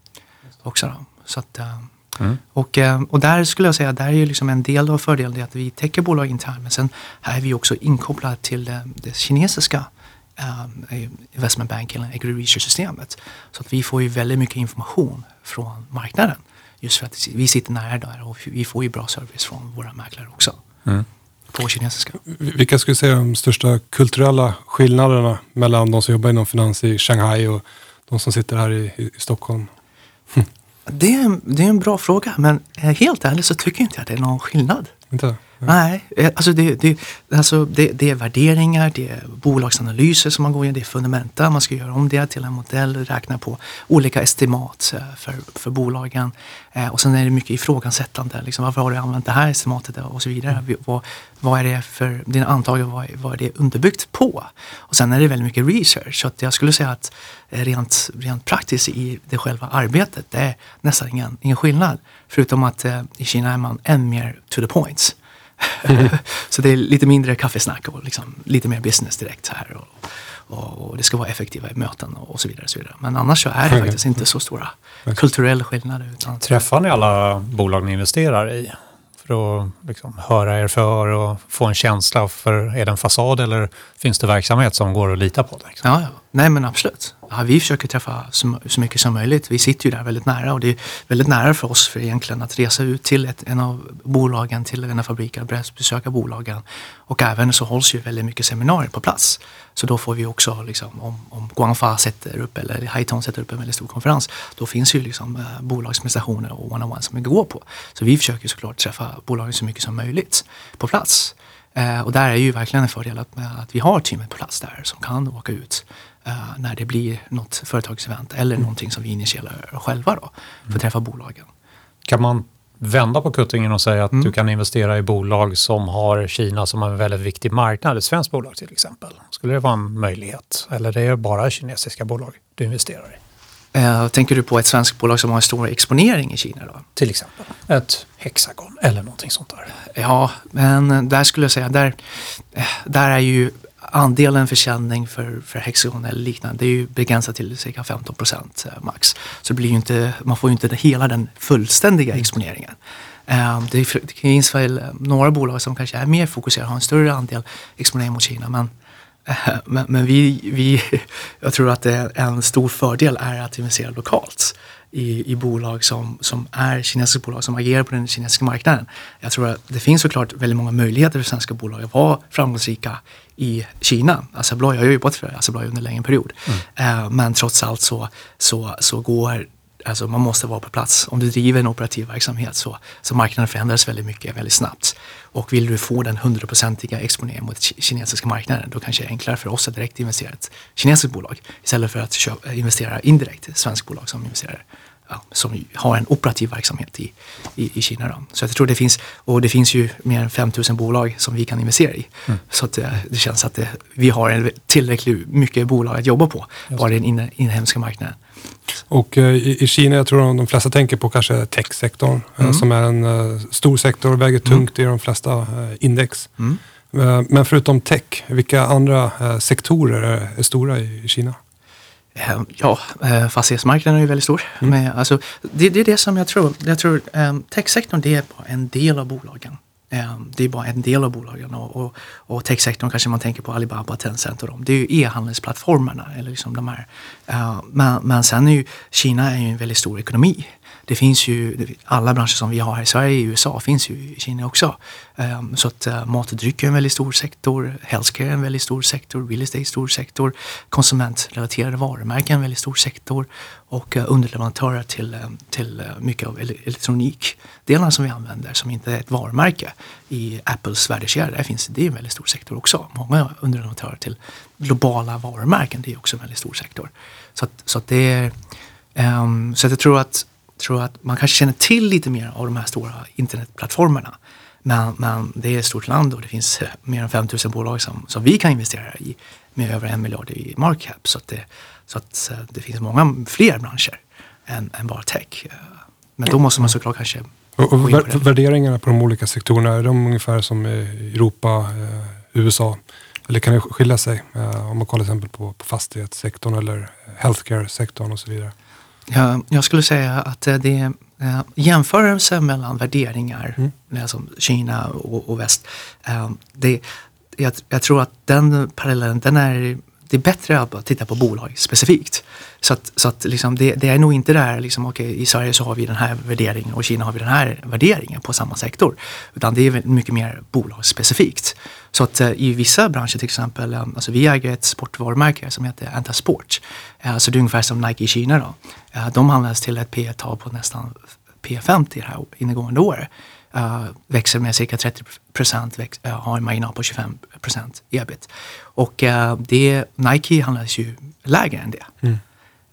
också. Då. Så att, eh, Mm. Och, eh, och där skulle jag säga, där är ju liksom en del av fördelen att vi täcker bolag internt men sen här är vi också inkopplade till det, det kinesiska um, investment banking, equity research-systemet. Så att vi får ju väldigt mycket information från marknaden. Just för att vi sitter nära där och vi får ju bra service från våra mäklare också. Mm. På kinesiska. Vilka skulle du säga de största kulturella skillnaderna mellan de som jobbar inom finans i Shanghai och de som sitter här i, i Stockholm? Det är, det är en bra fråga, men eh, helt ärligt så tycker jag inte att det är någon skillnad. Inte? Nej, eh, alltså det, det, alltså det, det är värderingar, det är bolagsanalyser som man går igenom, det är fundamenta. Man ska göra om det till en modell, räkna på olika estimat eh, för, för bolagen. Eh, och sen är det mycket ifrågasättande. Liksom, varför har du använt det här estimatet och så vidare. Mm. Vad, vad är det för dina antaganden, vad, vad är det underbyggt på? Och sen är det väldigt mycket research. Så att jag skulle säga att rent, rent praktiskt i det själva arbetet, det är nästan ingen, ingen skillnad. Förutom att i Kina är man än mer to the points. så det är lite mindre kaffesnack och liksom lite mer business direkt. här. Och, och, det ska vara effektiva möten och så vidare. Och så vidare. Men annars så är det faktiskt inte så stora kulturella skillnader. Utan... Träffar ni alla bolag ni investerar i? För att liksom höra er för och få en känsla för, är det en fasad eller finns det verksamhet som går att lita på? Liksom? Ja, ja, nej men absolut. Ja, vi försöker träffa så, så, mycket som möjligt. Vi sitter ju där väldigt nära och det är väldigt nära för oss för egentligen att resa ut till ett, en av bolagen, till en av fabrikerna, besöka bolagen. Och även så hålls ju väldigt mycket seminarier på plats. Så då får vi också, liksom, om, om Guangfa sätter upp eller Haiton sätter upp en väldigt stor konferens, då finns ju liksom, eh, bolagspresentationer och one-on-one som vi går på. Så vi försöker såklart träffa bolagen så mycket som möjligt på plats. Eh, och där är ju verkligen en fördel att, att vi har teamet på plats där som kan åka ut eh, när det blir något företagsevent eller mm. någonting som vi initierar själva då, för att mm. träffa bolagen. Kan man vända på kuttingen och säga att mm. du kan investera i bolag som har Kina som en väldigt viktig marknad, ett svenskt bolag till exempel? Skulle det vara en möjlighet? Eller det är bara kinesiska bolag du investerar i? Uh, tänker du på ett svenskt bolag som har en stor exponering i Kina då? Till exempel ett Hexagon eller någonting sånt där. Ja, men där skulle jag säga, där, eh, där är ju andelen försäljning för, för Hexagon eller liknande, det är ju begränsat till cirka 15 procent eh, max. Så det blir inte, man får ju inte hela den fullständiga mm. exponeringen. Um, det, finns väl några bolag som kanske är mer fokuserade, har en större andel exponering mot Kina. Men Men, men, vi, vi, jag tror att en stor fördel är att investera lokalt i, i bolag som, som är kinesiska bolag som agerar på den kinesiska marknaden. Jag tror att det finns såklart väldigt många möjligheter för svenska bolag att vara framgångsrika i Kina. Assa jag har jobbat för Assa under en längre period. Mm. Eh, men trots allt så, så, så går Alltså man måste vara på plats. Om du driver en operativ verksamhet så, så marknaden förändras väldigt mycket, väldigt snabbt. Och vill du få den hundraprocentiga exponeringen mot kinesiska marknaden då kanske det är enklare för oss att direkt investera i ett kinesiskt bolag istället för att köpa, investera indirekt i ett svenskt bolag som investerar ja, som har en operativ verksamhet i, i, i Kina. Då. Så jag tror det finns, och det finns ju mer än 5000 bolag som vi kan investera i. Mm. Så att det, eh, det känns att det, vi har en tillräckligt mycket bolag att jobba på, bara den inhemska marknaden. Och eh, i, Kina, jag tror de flesta tänker på kanske techsektorn eh, mm. som är en uh, stor sektor och väger tungt mm. i de flesta index. Mm. Men förutom tech, vilka andra sektorer är, är stora i, i Kina? Ja, fastighetsmarknaden är ju väldigt stor. Mm. Men, alltså, det, det, är det som jag tror. Jag tror um, techsektorn det är bara en del av bolagen. Um, det är bara en del av bolagen och, och, och techsektorn kanske man tänker på Alibaba, Tencent och dem. Det är ju e-handelsplattformarna. Eller liksom de här. Uh, men, men sen är ju Kina är ju en väldigt stor ekonomi det finns ju, alla branscher som vi har här i Sverige i USA finns ju i Kina också. Um, så att eh, uh, mat och dryck är en väldigt stor sektor, healthcare är en väldigt stor sektor, real estate är en stor sektor, konsumentrelaterade varumärken är en väldigt stor sektor och uh, underleverantörer till, um, till uh, mycket av elektronikdelarna som vi använder som inte är ett varumärke i Apples värdekedja. Där finns det är en väldigt stor sektor också. Många underleverantörer till globala varumärken, det är också en väldigt stor sektor. Så, att, så att det är um, så att jag tror att tror att man kanske känner till lite mer av de här stora internetplattformarna. Men, men det är ett stort land och det finns mer än 5000 bolag som, som vi kan investera i med över en miljard i market cap. Så, att det, så att det finns många fler branscher än, än bara tech. Men då måste man såklart kanske och, och värderingarna på de olika sektorerna, är de ungefär som i Europa, eh, USA? Eller kan det skilja sig eh, om man kollar till exempel på, på fastighetssektorn eller healthcare-sektorn och så vidare? Ja, jag skulle säga att det är eh, jämförelse mellan värderingar, mm. alltså Kina och, och väst. Eh, det, jag, jag, tror att den parallellen, den är, det är bättre att titta på bolag specifikt. Så att, så att liksom det, det, är nog inte där, liksom, okay, i Sverige så har vi den här värderingen och i Kina har vi den här värderingen på samma sektor. Utan det är mycket mer bolagsspecifikt. Så att i vissa branscher till exempel, alltså vi äger ett sportvarumärke som heter Antasport. Uh, så det är ungefär som Nike i Kina då. Uh, de handlas till ett P tal på nästan P50 det här innegående året. Uh, växer med cirka 30 procent, uh, har en marginal på 25 procent ebit. Och uh, det, Nike handlas ju lägre än det. Mm.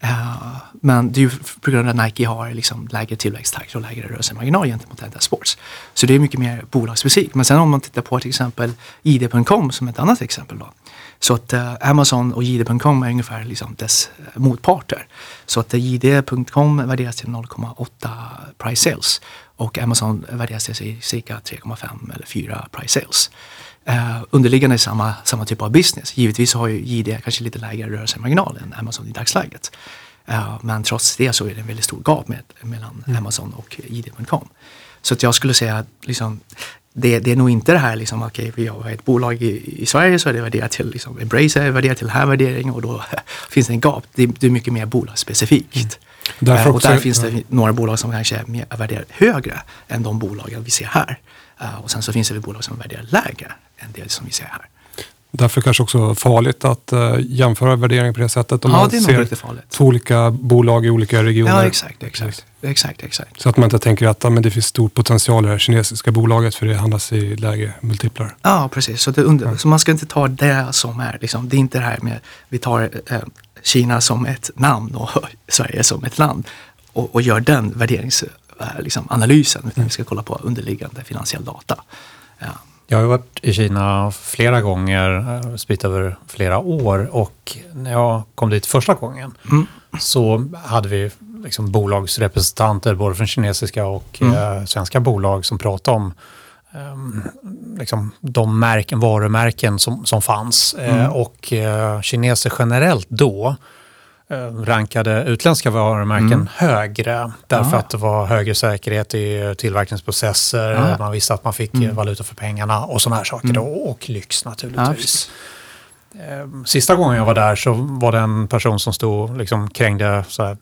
Uh, men det är ju på grund av att Nike har liksom lägre tillväxttakt och lägre rörelsemarginal gentemot Adidas Sports. Så det är mycket mer bolagsspecifikt. Men sen om man tittar på till exempel ID.com som ett annat exempel då. Så att uh, Amazon och JD.com är ungefär liksom dess motparter. Så att JD.com värderas till 0,8 price sales och Amazon värderas till cirka 3,5 eller 4 price sales eh, underliggande i samma, samma typ av business. Givetvis har ju JD kanske lite lägre rörelsemarginal än Amazon i dagsläget. Eh, men trots det så är det en väldigt stor gap med, mellan mm. Amazon och JD.com. Så att jag skulle säga att liksom, det, det är nog inte det här liksom, okej, okay, vi har ett bolag i, i Sverige så är det värderat till, liksom, Embracer är värderat till här värdering och då finns det en gap. Det, det är mycket mer bolagsspecifikt. Mm. Därför och där finns det ja. några bolag som kanske är mer, värderar högre än de bolagen vi ser här. Uh, och sen så finns det bolag som värderar lägre än det som vi ser här. Därför kanske också farligt att uh, jämföra värderingar på det sättet. Om ja, man ser två olika bolag i olika regioner. Ja, exakt, exakt. Exakt, exakt. Så att man inte tänker att men det finns stor potential i det här kinesiska bolaget för det handlas i lägre multiplar. Ja, precis. Så, under, ja. så man ska inte ta det som är, liksom, det är inte det här med, vi tar uh, Kina som ett namn och Sverige som ett land och, och gör den värderingsanalysen. Liksom, analysen, utan vi ska kolla på underliggande finansiell data. Ja. Jag har varit i Kina flera gånger, eh, spritt över flera år och när jag kom dit första gången mm. så hade vi liksom bolagsrepresentanter både från kinesiska och mm. eh, svenska bolag som pratade om eh, liksom de märken, varumärken som, som fanns. Eh, mm. och eh, kineser generellt då Eh, rankade utländska varumärken mm. högre därför ah. att det var högre säkerhet i tillverkningsprocesser, ah. man visste att man fick mm. valuta för pengarna och sådana här saker. Mm. och lyx naturligtvis. Ah, Sista gången jag var där så var det en person som stod och liksom krängde så här,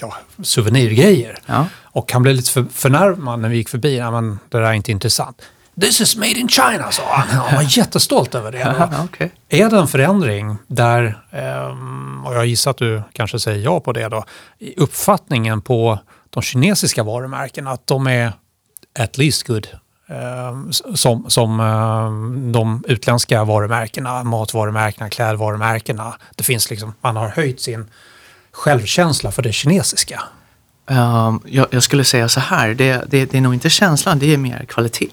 ja, souvenirgrejer. Ja. Och han blev lite för, förnärmad när vi gick förbi. Ja, men det där är inte intressant. This is made in China, sa han. Han var jättestolt över det. okay. Är det en förändring där, ehm, och jag gissar att du kanske säger ja på det då, i uppfattningen på de kinesiska varumärkena att de är at least good ehm, som, som ehm, de utländska varumärkena, matvarumärkena, klädvarumärkena. Det finns liksom, man har höjt sin självkänsla för det kinesiska. Um, jag, jag, skulle säga så här, det, det, det, är nog inte känslan, det är mer kvalitet.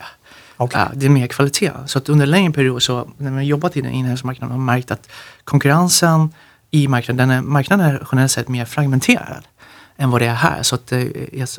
Okay. Ja, det är mer kvalitet. Så att under en längre period så när man jobbat i den inhemska marknaden har man märkt att konkurrensen i marknaden, den är, marknaden är generellt sett mer fragmenterad än vad det är här. Så att eh,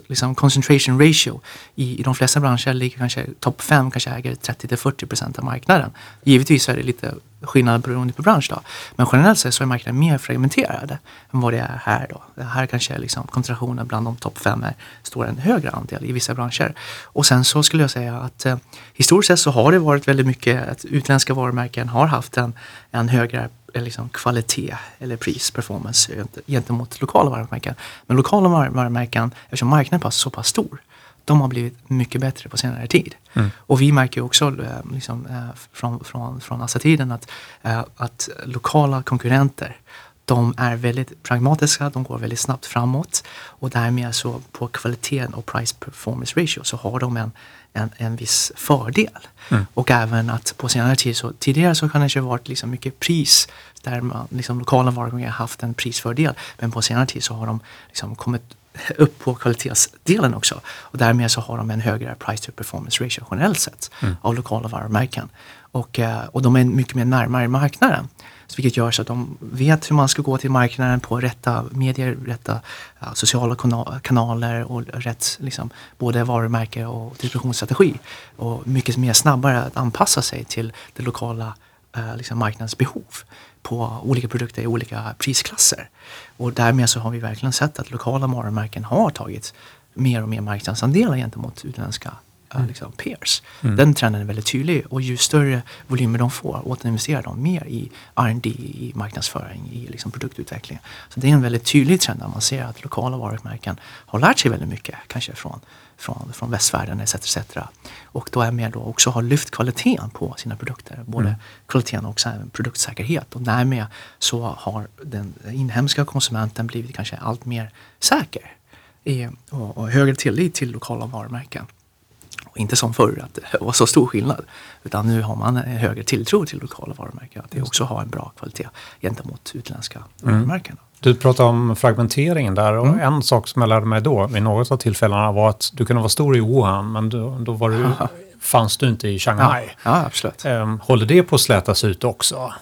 liksom concentration ratio i, i de flesta branscher ligger kanske topp 5 kanske äger 30 40 procent av marknaden. Givetvis är det lite skillnad beroende på bransch då. Men generellt sett så är marknaden mer fragmenterad än vad det är här då. Det här kanske liksom koncentrationen bland de topp 5 står en högre andel i vissa branscher. Och sen så skulle jag säga att eh, historiskt sett så har det varit väldigt mycket att utländska varumärken har haft en, en högre liksom kvalitet eller pris, performance gentemot lokala varumärken. Men lokala varumärken, eftersom marknaden är så pass stor, de har blivit mycket bättre på senare tid. Mm. Och vi märker också eh, liksom, eh, från, från, från Assa-tiden att, eh, att lokala konkurrenter de är väldigt pragmatiska, de går väldigt snabbt framåt och därmed så på kvaliteten och price performance ratio så har de en, en, en viss fördel. Mm. Och även att på senare tid, så tidigare så kan det varit liksom mycket pris där man, liksom, lokala har haft en prisfördel. Men på senare tid så har de liksom kommit upp på kvalitetsdelen också. Och därmed så har de en högre price to performance ratio generellt sett mm. av lokala varumärken. Och, eh, och de är mycket mer närmare marknaden. Så vilket gör så att de vet hur man ska gå till marknaden på rätta medier, rätta ja, sociala kanaler och rätt liksom, både varumärke och distributionsstrategi. Och mycket mer snabbare att anpassa sig till det lokala eh, liksom marknadens behov på olika produkter i olika prisklasser. Och därmed så har vi verkligen sett att lokala varumärken har tagit mer och mer marknadsandelar gentemot utländska mm. liksom, peers. Mm. Den trenden är väldigt tydlig och ju större volymer de får återinvesterar de mer i R&D, i marknadsföring, i liksom, produktutveckling. Så det är en väldigt tydlig trend där man ser att lokala varumärken har lärt sig väldigt mycket, kanske från från, från västvärlden etc. etc. Och då är med då också har lyft kvaliteten på sina produkter. Både mm. kvaliteten och produktsäkerhet. Och därmed så har den inhemska konsumenten blivit kanske allt mer säker i, och, och högre tillit till lokala varumärken. Inte som förr att det var så stor skillnad. Utan nu har man högre tilltro till lokala varumärken. Att det också har en bra kvalitet gentemot utländska mm. varumärken. Du pratade om fragmenteringen där och mm. en sak som jag lärde mig då vid något av tillfällena var att du kunde vara stor i Wuhan men då, då var du, fanns du inte i Shanghai. Ja, ja absolut. Um, håller det på att slätas ut också?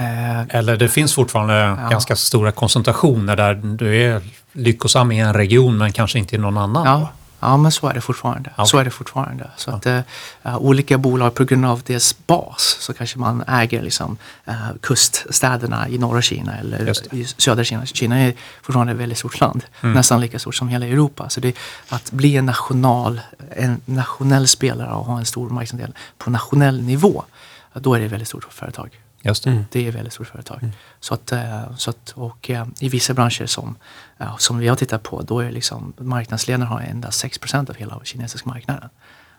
Uh, Eller det finns fortfarande ja. ganska stora koncentrationer där du är lyckosam i en region men kanske inte i någon annan? Ja. Ja, men så är det fortfarande. Ja. Så är det fortfarande. Så att, eh, eh, olika bolag på grund av deras bas så kanske man äger liksom, eh, kuststäderna i norra Kina eller i södra Kina. Kina är fortfarande ett väldigt stort land. Nästan lika stort som hela Europa. Så det, att bli en, national, en nationell spelare och ha en stor marknadsandel på nationell nivå, då är det väldigt stort företag. Just det. Det är väldigt stort företag. Så att, eh, så att, och eh, i vissa branscher som, ja, som vi har tittat på, då är liksom marknadsledaren har endast 6% av hela kinesiska marknaden.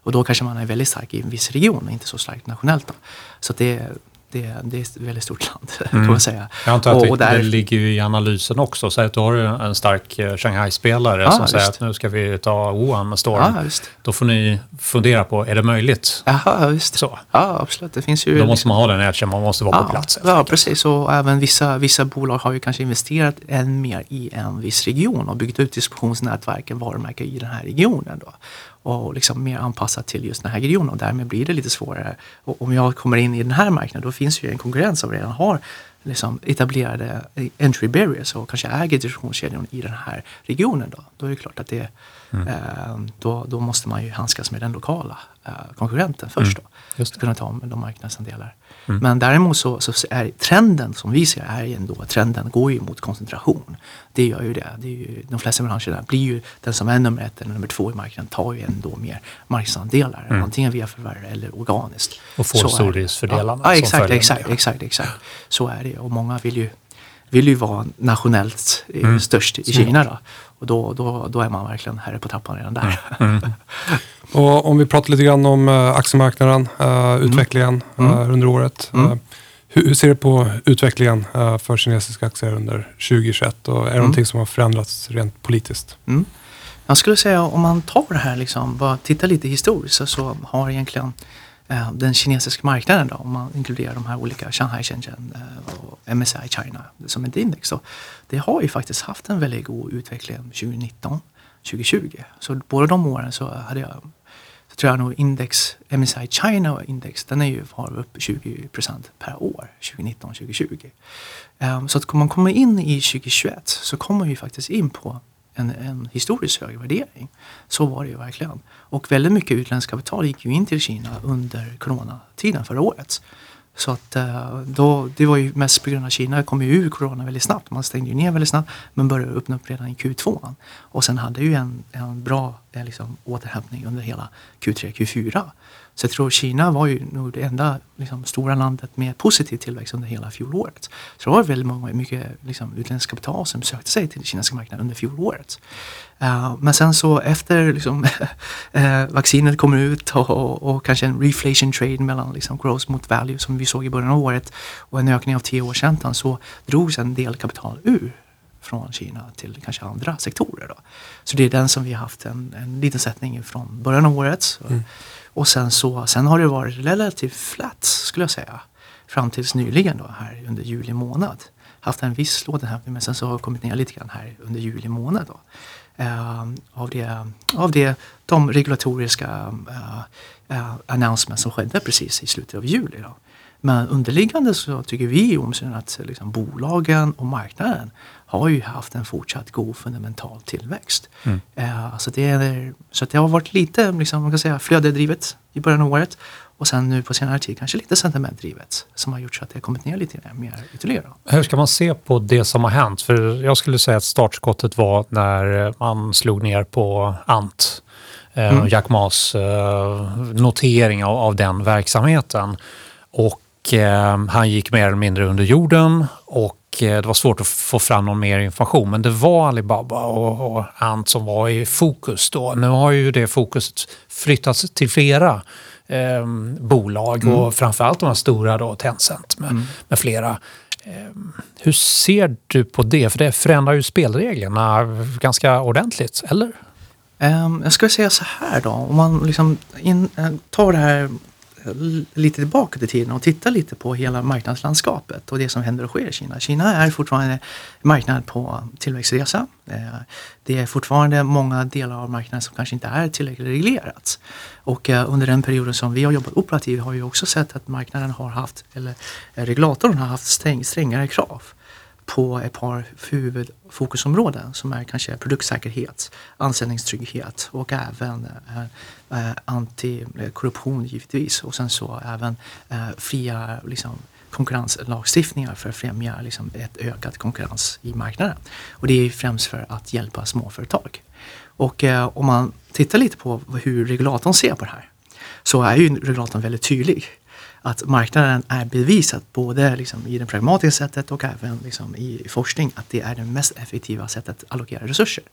Och då kanske man är väldigt stark i en viss region inte så stark nationellt. Då. Så det, det, det är ett väldigt stort land kan man säga. Jag antar att Och- och där- det ligger i analysen också. Så att du har en stark eh, Shanghai-spelare Ja, som säger visst. att nu ska vi ta Wuhan med storm. Ja. Då får ni fundera på, är det möjligt? Jaha, visst. Så. Ja, absolut. Det finns ju... Då måste man ha den edgen, man måste vara på plats. Ja, precis. Och även vissa, vissa bolag har ju kanske investerat än mer i en viss region och byggt ut distributionsnätverken, varumärken i den här regionen. Då. Och liksom mer anpassat till just den här regionen och därmed blir det lite svårare. Och om jag kommer in i den här marknaden då finns ju en konkurrens som redan har liksom etablerade entry barriers och kanske äger distributionskedjan i den här regionen. Då, då är det klart att det, Mm. eh, då, då måste man ju handskas med den lokala eh, konkurrenten först. Då, Mm. Just det. kunna ta om de marknadsandelar. Men däremot så, så är trenden som vi ser är ändå att trenden går ju mot koncentration. Det gör ju det. det är ju, de flesta branscherna blir ju den som är nummer ett eller nummer två i marknaden tar ju ändå mer marknadsandelar. Antingen via förvärv eller organiskt. Och får stordriftsfördelarna Ja, ja exakt, exakt, exakt, exakt. Så är det. Och många vill ju, vill ju vara nationellt eh, Mm. störst i Kina. Då. Och då, då, då är man verkligen herre på trappan redan där. Mm. Och om vi pratar lite grann om eh, aktiemarknaden, eh, utvecklingen eh, under året. Hur, ser du på utvecklingen för kinesiska aktier under 2021? Och är det någonting som har förändrats rent politiskt? Mm. Jag skulle säga om man tar det här liksom, bara tittar lite historiskt så, så har egentligen eh, den kinesiska marknaden då, om man inkluderar de här olika Shanghai, Shenzhen eh, och MSI China som ett index Så det har ju faktiskt haft en väldigt god utveckling 2019, 2020. Så båda de åren så hade jag så tror jag nog index, MSI China index, den är ju var upp 20% per år 2019, 2020. Eh, så att om man kommer in i 2021 så kommer vi faktiskt in på en, en historiskt hög värdering. Så var det ju verkligen. Och väldigt mycket utländskt kapital gick ju in till Kina under coronatiden förra året. Så att eh, då, det var ju mest på grund av Kina kom ju ur corona väldigt snabbt. Man stängde ju ner väldigt snabbt men började öppna upp redan i Q2. Och sen hade ju en, en bra eh, liksom, återhämtning under hela Q3, Q4. Så jag tror Kina var ju nog det enda liksom, stora landet med positiv tillväxt under hela fjolåret. Så det var väldigt många, mycket liksom, utländskt kapital som sökte sig till den kinesiska marknaden under fjolåret. Uh, men sen så efter liksom, uh, vaccinet kommer ut och, och, och kanske en reflation trade mellan liksom, growth mot value som vi såg i början av året och en ökning av tioårsräntan så drogs en del kapital ur från Kina till kanske andra sektorer. Då. Så det är den som vi har haft en, en liten sättning från början av året. Så, mm. Och sen, så, sen har det varit relativt flat skulle jag säga. Fram tills nyligen då här under juli månad. Haft en viss återhämtning men sen så har det kommit ner lite grann här under juli månad. Då. Eh, av, det, av det, de regulatoriska eh, eh, uh, uh, announcements som skedde precis i slutet av juli. Då. Men underliggande så tycker vi i att liksom, bolagen och marknaden har ju haft en fortsatt god fundamental tillväxt. Eh, alltså det är, så att det har varit lite liksom, man kan säga, flödedrivet i början av året och sen nu på senare tid kanske lite sentimentdrivet som har gjort så att det har kommit ner lite mer ytterligare. Hur ska man se på det som har hänt? För jag skulle säga att startskottet var när man slog ner på Ant. Eh, Mm. Jack Maas eh, notering av, av den verksamheten. Och eh, han gick mer eller mindre under jorden och det var svårt att få fram någon mer information. Men det var Alibaba och, och Ant som var i fokus då. Nu har ju det fokuset flyttats till flera eh, bolag och framförallt de här stora då, Tencent med, med flera. Eh, hur ser du på det? För det förändrar ju spelreglerna ganska ordentligt, eller? Ehm, jag skulle säga så här då, om man liksom in, eh, tar det här eh, Eh, lite tillbaka till tiden och titta lite på hela marknadslandskapet och det som händer och sker i Kina. Kina är fortfarande marknad på tillväxtresa. Eh, det är fortfarande många delar av marknaden som kanske inte är tillräckligt reglerat. Och eh, under den perioden som vi har jobbat operativt har vi också sett att marknaden har haft, eller regulatorn har haft sträng, strängare krav på ett par huvudfokusområden som är kanske produktsäkerhet, anställningstrygghet och även eh, eh, antikorruption givetvis och sen så även eh, fria liksom, konkurrenslagstiftningar för att främja liksom, ett ökat konkurrens i marknaden. Och det är främst för att hjälpa småföretag. Och eh, om man tittar lite på hur regulatorn ser på det här så är ju regulatorn väldigt tydlig. Att marknaden är bevisat både liksom i det pragmatiska sättet och även liksom i forskning att det är det mest effektiva sättet att allokera resurser.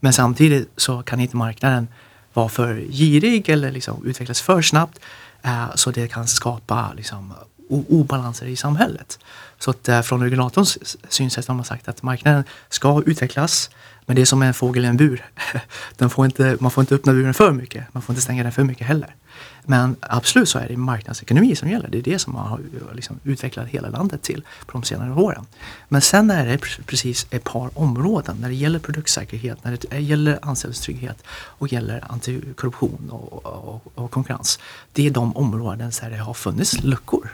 Men samtidigt så kan inte marknaden vara för girig eller liksom utvecklas för snabbt eh, så det kan skapa liksom, obalanser i samhället. Så att eh, från regulatorns synsätt har man sagt att marknaden ska utvecklas men det är som en fågel i en bur. Den får inte, man får inte öppna buren för mycket, man får inte stänga den för mycket heller. Men absolut så är det marknadsekonomi som gäller. Det är det som man har liksom utvecklat hela landet till på de senare åren. Men sen är det precis ett par områden när det gäller produktsäkerhet, när det gäller anställningstrygghet och gäller antikorruption och, och, och konkurrens. Det är de områden där det har funnits luckor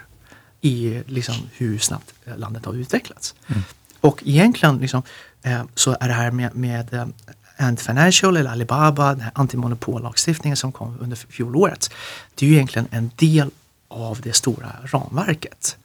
i liksom hur snabbt landet har utvecklats. Mm. Och egentligen liksom, eh, så är det här med, med Ant Financial eller Alibaba, den här antimonopollagstiftningen som kom under fjolåret. Det är ju egentligen en del av det stora ramverket.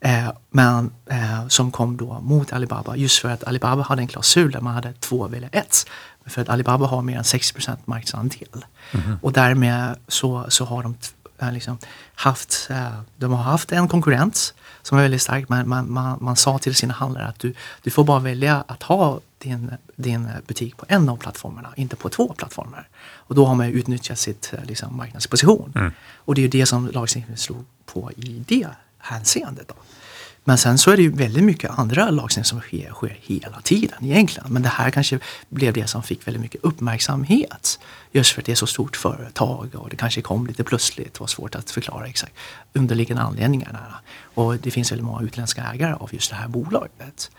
Eh, men eh, som kom då mot Alibaba just för att Alibaba hade en klausul där man hade två välja ett. För att Alibaba har mer än 60 marknadsandel. Mm -hmm. Och därmed så, så har de eh, liksom haft, eh, de har haft en konkurrent som är väldigt stark. Man, man, man, man sa till sina handlare att du, du får bara välja att ha din, din butik på en av plattformarna, inte på två plattformar. Och då har man utnyttjat sitt eh, liksom, marknadsposition. Mm. Och det är ju det som lagstiftningen slog på i det hänseendet. Då. Men sen så är det ju väldigt mycket andra lagstiftning som sker, sker hela tiden egentligen. Men det här kanske blev det som fick väldigt mycket uppmärksamhet. Just för att det är så stort företag och det kanske kom lite plötsligt och var svårt att förklara exakt underliggande anledningarna. Och det finns väldigt många utländska ägare av just det här bolaget.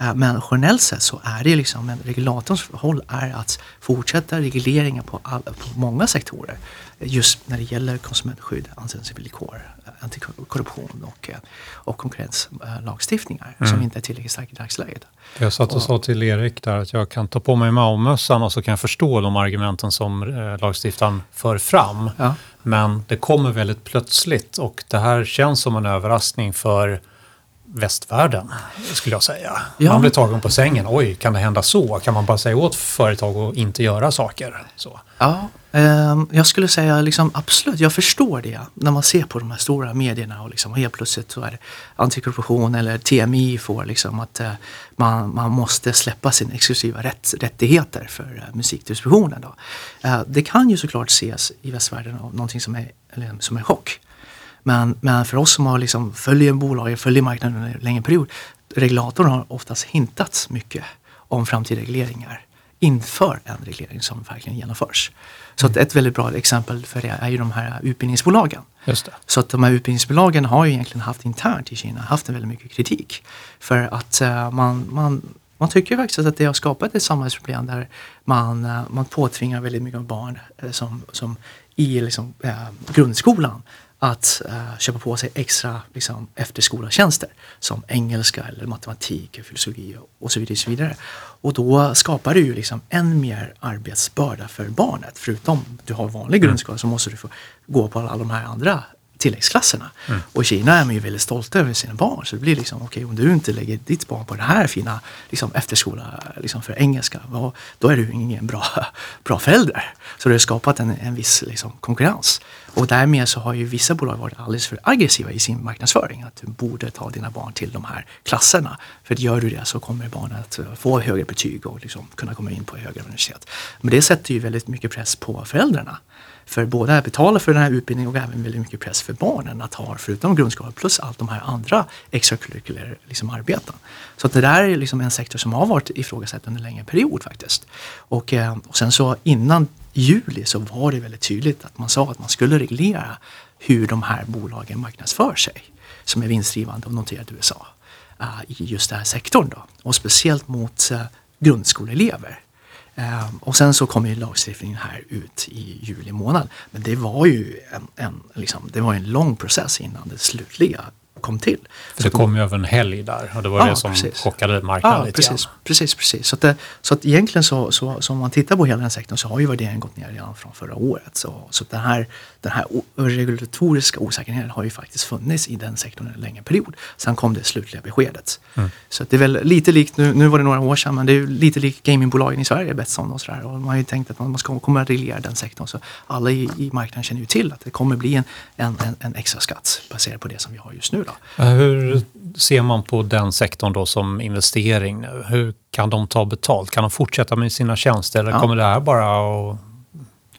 Eh, men generellt sett så är det liksom, en regulatorns roll är att fortsätta regleringar på, all, på många sektorer. Just när det gäller konsumentskydd, anställningsvillkor, antikorruption och, och konkurrenslagstiftningar mm. som inte är tillräckligt starka i dagsläget. Jag satt och sa till Erik där att jag kan ta på mig Maomössan och så kan jag förstå de argumenten som eh, lagstiftaren för fram. Ja. Men det kommer väldigt plötsligt och det här känns som en överraskning för västvärlden, skulle jag säga. Ja. Man blir tagen på sängen. Oj, kan det hända så? Kan man bara säga åt företag att inte göra saker? Så. Ja, eh, jag skulle säga liksom, absolut, jag förstår det när man ser på de här stora medierna och liksom, helt plötsligt så är det antikorruption eller TMI får liksom att eh, man, man måste släppa sina exklusiva rätt, rättigheter för eh, musikdistributionen. Då. Eh, det kan ju såklart ses i västvärlden av någonting som är, som är chock. Men, men för oss som har liksom följer bolaget, följer marknaden under en längre period. Regulatorn har oftast hintat mycket om framtida regleringar inför en reglering som verkligen genomförs. Så att ett väldigt bra exempel för det är ju de här utbildningsbolagen. Så att de här utbildningsbolagen har ju egentligen haft internt i Kina haft en väldigt mycket kritik. För att uh, man, man, man tycker faktiskt att det har skapat ett samhällsproblem där man, uh, man påtvingar väldigt mycket barn uh, som, som i liksom, grundskolan att uh, köpa på sig extra liksom, efterskolatjänster som engelska eller matematik, filosofi och så vidare. Och, så vidare. och då skapar det ju liksom än mer arbetsbörda för barnet. Förutom du har vanlig mm. grundskola så måste du få gå på alla de här andra tilläggsklasserna. Mm. Och i Kina är man ju väldigt stolta över sina barn. Så det blir liksom, okej okay, om du inte lägger ditt barn på den här fina liksom, efterskola liksom, för engelska, då är du ingen bra, bra förälder. Så det har skapat en, en viss liksom, konkurrens. Och därmed så har ju vissa bolag varit alldeles för aggressiva i sin marknadsföring. Att du borde ta dina barn till de här klasserna. För gör du det så kommer barnen att få högre betyg och liksom kunna komma in på högre universitet. Men det sätter ju väldigt mycket press på föräldrarna. För båda betalar för den här utbildningen och även väldigt mycket press för barnen att ha förutom grundskolan plus allt de här andra extracurricular liksom, arbeten. Så att det där är liksom en sektor som har varit ifrågasatt under en längre period faktiskt. Och, eh, och sen så innan juli så var det väldigt tydligt att man sa att man skulle reglera hur de här bolagen marknadsför sig som är vinstdrivande och noterade i USA uh, eh, i just den här sektorn. Då. Och speciellt mot uh, grundskoleelever. Uh, och sen så kom ju lagstiftningen här ut i juli månad. Men det var ju en, en, liksom, det var en lång process innan det slutliga kom till. För det kom ju över en helg där och det var Ja, det som precis. chockade marknaden Ja, lite precis. grann. precis, precis. Så, att, det- så att egentligen så, så, så om man tittar på hela den sektorn så har ju värderingen gått ner redan från förra året. Så, så den här, den här regulatoriska osäkerheten har ju faktiskt funnits i den sektorn en längre period. Sen kom det slutliga beskedet. Mm. Så det är väl lite likt, nu, nu var det några år sedan, men det är lite likt gamingbolagen i Sverige, Betsson och sådär. Och man har ju tänkt att man ska, kommer att reglera den sektorn. Så alla i, i marknaden känner ju till att det kommer bli en, en, en, en extra skatt baserat på det som vi har just nu. Då. Eh, Hur ser man på den sektorn då som investering nu? Hur kan de ta betalt? Kan de fortsätta med sina tjänster eller Ja. kommer det här bara att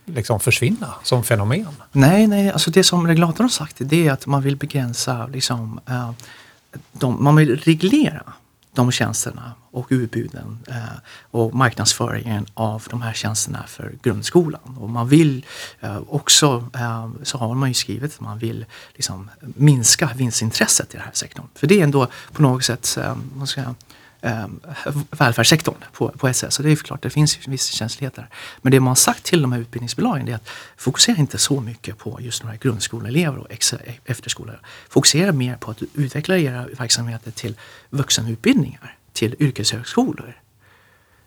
liksom försvinna som fenomen? Nej, nej, alltså det som regulatorn har sagt det är att man vill begränsa, liksom, eh, de, man vill reglera de tjänsterna och utbuden eh, och marknadsföringen av de här tjänsterna för grundskolan. Och man vill eh, också, eh, så har man ju skrivit att man vill liksom, minska vinstintresset i den här sektorn. För det är ändå på något sätt, eh, man ska eh, välfärdssektorn på, på SS. Så det är klart, det finns ju viss känslighet där. Men det man har sagt till de här utbildningsbolagen är att fokusera inte så mycket på just de här grundskoleelever och efterskolor. Fokusera mer på att utveckla era verksamheter till vuxenutbildningar, till yrkeshögskolor.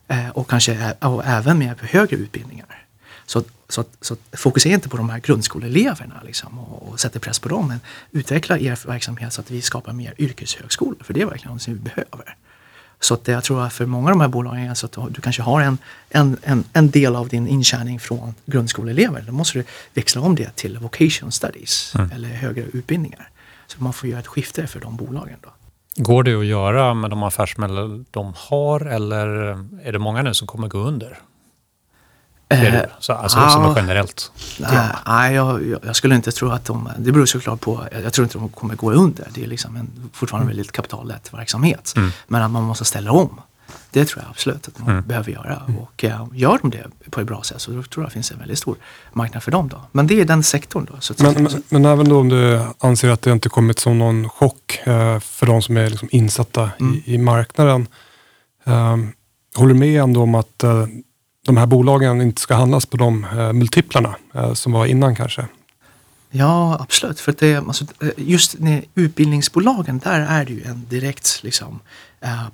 Eh, och kanske och även mer på högre utbildningar. Så, så, så fokusera inte på de här grundskoleeleverna liksom, och, och sätta press på dem. Men utveckla er verksamhet så att vi skapar mer yrkeshögskolor. För det är verkligen något som vi behöver. Så att jag tror att för många av de här bolagen så att du, kanske har en, en, en, en del av din intjäning från grundskoleelever. Då måste du växla om det till vocation studies eller högre utbildningar. Så man får göra ett skifte för de bolagen. Då. Går det att göra med de affärsmedel de har eller är det många nu som kommer gå under? Eh. Så, alltså som ja. är generellt. Nej, nej jag, jag, skulle inte tro att de, det beror såklart på, jag, jag tror inte de kommer gå under. Det är liksom en fortfarande väldigt kapitallätt verksamhet. Mm. Men att man måste ställa om. Det tror jag absolut att man Mm. behöver göra. Och eh, gör de det på ett bra sätt så då tror jag det finns en väldigt stor marknad för dem. Då. Men det är den sektorn då. Så Men, men, men även då om du anser att det inte kommit som någon chock eh, för de som är liksom insatta Mm. i, i marknaden. Eh, håller du med ändå om att de här bolagen inte ska handlas på de eh, multiplarna eh, som var innan kanske? Ja, absolut. För att det, alltså, eh, just när utbildningsbolagen, där är det ju en direkt liksom,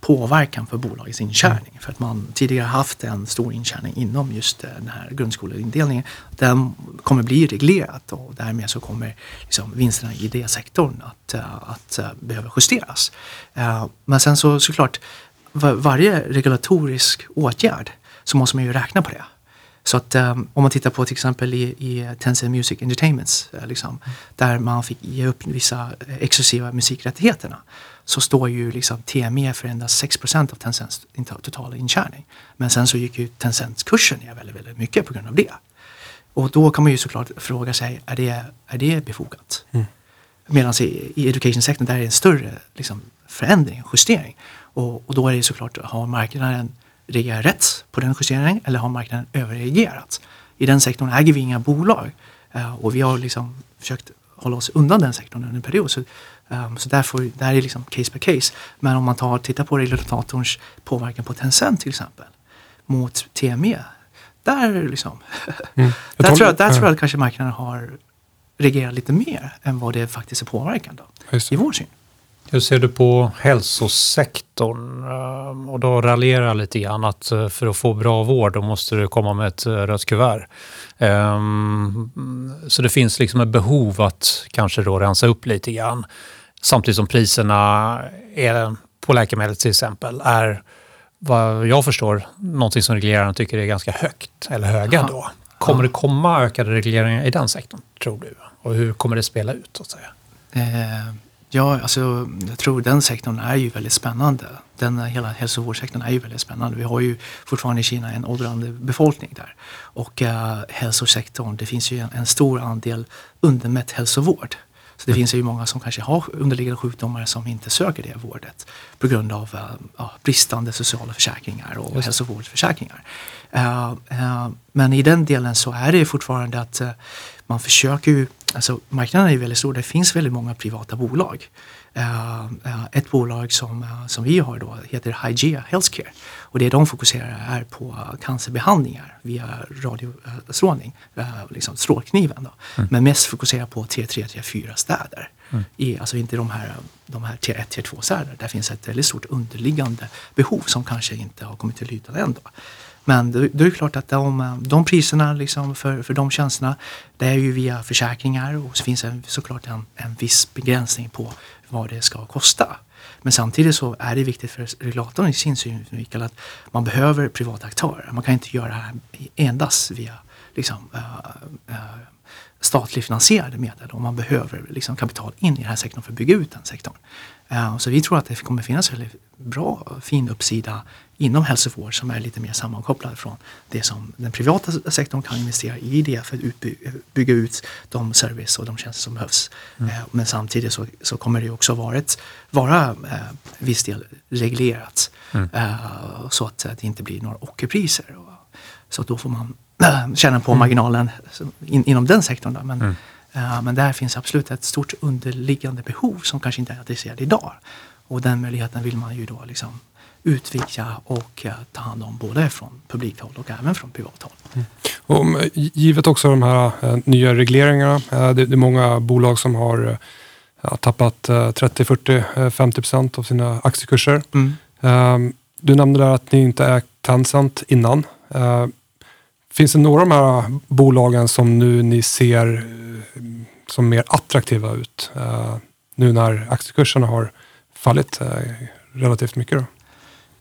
påverkan för bolagets intjäning. För att man tidigare haft en stor intjäning inom just den här grundskoleindelningen. Den kommer bli reglerat och därmed så kommer liksom, vinsterna i det sektorn att, att eh, behöva justeras. Men sen så såklart, var, varje regulatorisk åtgärd så måste man ju räkna på det. Så att um, om man tittar på till exempel i, i Tencent Music Entertainments, eh, liksom, där man fick ge upp vissa eh, exklusiva musikrättigheterna, så står ju liksom TME för endast 6% av Tencents totala intjäning. Men sen så gick ju Tencents kursen ner väldigt, väldigt mycket på grund av det. Och då kan man ju såklart fråga sig, är det, är det befogat? Medan i, i education-sektorn där är det en större liksom, förändring, justering. Och, och då är det såklart, har marknaden reagerat rätt på den justeringen eller har marknaden överreagerat? I den sektorn äger vi inga bolag eh, och vi har liksom försökt hålla oss undan den sektorn under en period. Så, um, så därför, där är liksom case by case. Men om man tar, tittar på regulatorns påverkan på Tencent till exempel mot TME. Där, liksom, Mm. Där, tror jag, där tror jag att kanske marknaden har reagerat lite mer än vad det faktiskt är påverkan då, Just det. i vår syn. Hur ser du på hälsosektorn? Ehm, Och då raljerar jag lite grann att eh, för att få bra vård då måste du komma med ett eh, rött kuvert. Ehm, Så det finns liksom ett behov att kanske då rensa upp lite grann. Samtidigt som priserna är, på läkemedel till exempel är vad jag förstår någonting som regleraren tycker är ganska högt eller höga då. Kommer det komma ökade regleringar i den sektorn tror du? Och hur kommer det spela ut? Så att säga? Eh, ja, alltså, jag tror den sektorn är ju väldigt spännande. Den, hela hälsovårdssektorn är ju väldigt spännande. Vi har ju fortfarande i Kina en åldrande befolkning där. Och eh, hälsosektorn, det finns ju en, en stor andel undermätt hälsovård. Så det finns ju många som kanske har underliggande sjukdomar som inte söker det vårdet på grund av eh, ja, bristande sociala försäkringar och hälsovårdsförsäkringar. Eh, eh, men i den delen så är det fortfarande att eh, man försöker ju alltså marknaden är väldigt stor. Det finns väldigt många privata bolag. Uh, uh, ett bolag som, uh, som vi har då heter Hygea Healthcare. Och det de fokuserar är på cancerbehandlingar via radiostrålning, liksom strålkniven. Då. Mm. Men mest fokuserar på T3, T4 städer. Mm. I, alltså inte de här, de här T1, T2 städer. Där finns ett väldigt stort underliggande behov som kanske inte har kommit till ytan än. Då. Men då, då är det klart att de, eh, de priserna liksom för, för de tjänsterna, det är ju via försäkringar och så finns det såklart en, en viss begränsning på vad det ska kosta. Men samtidigt så är det viktigt för regulatorn i sin synvinkel att man behöver privata aktörer. Man kan inte göra det här endast via liksom, äh, äh, statligt finansierade medel och man behöver liksom kapital in i den här sektorn för att bygga ut den sektorn. Uh, så vi tror att det kommer finnas väldigt bra, fin uppsida inom hälsovård som är lite mer sammankopplad från det som den privata sektorn kan investera i det för att bygga ut de service och de tjänster som behövs. Mm. Eh, men samtidigt så, så, kommer det också varit, vara eh, viss del reglerat mm. eh, så att det inte blir några ockerpriser. Så då får man känna på mm. marginalen in, inom den sektorn. Då. Men, mm. eh, men där finns absolut ett stort underliggande behov som kanske inte är adresserat idag. Och den möjligheten vill man ju då liksom utvidga och uh, ta hand om både från publikt håll och även från privat håll. Mm. Och, givet också de här uh, nya regleringarna, uh, det, är många bolag som har tappat 30, 40, 50 procent av sina aktiekurser. Mm. Ehm, du nämnde där att ni inte ägt Tencent innan. Finns det några av de här bolagen som nu ni ser som mer attraktiva ut? Nu när aktiekurserna har fallit relativt mycket? Då?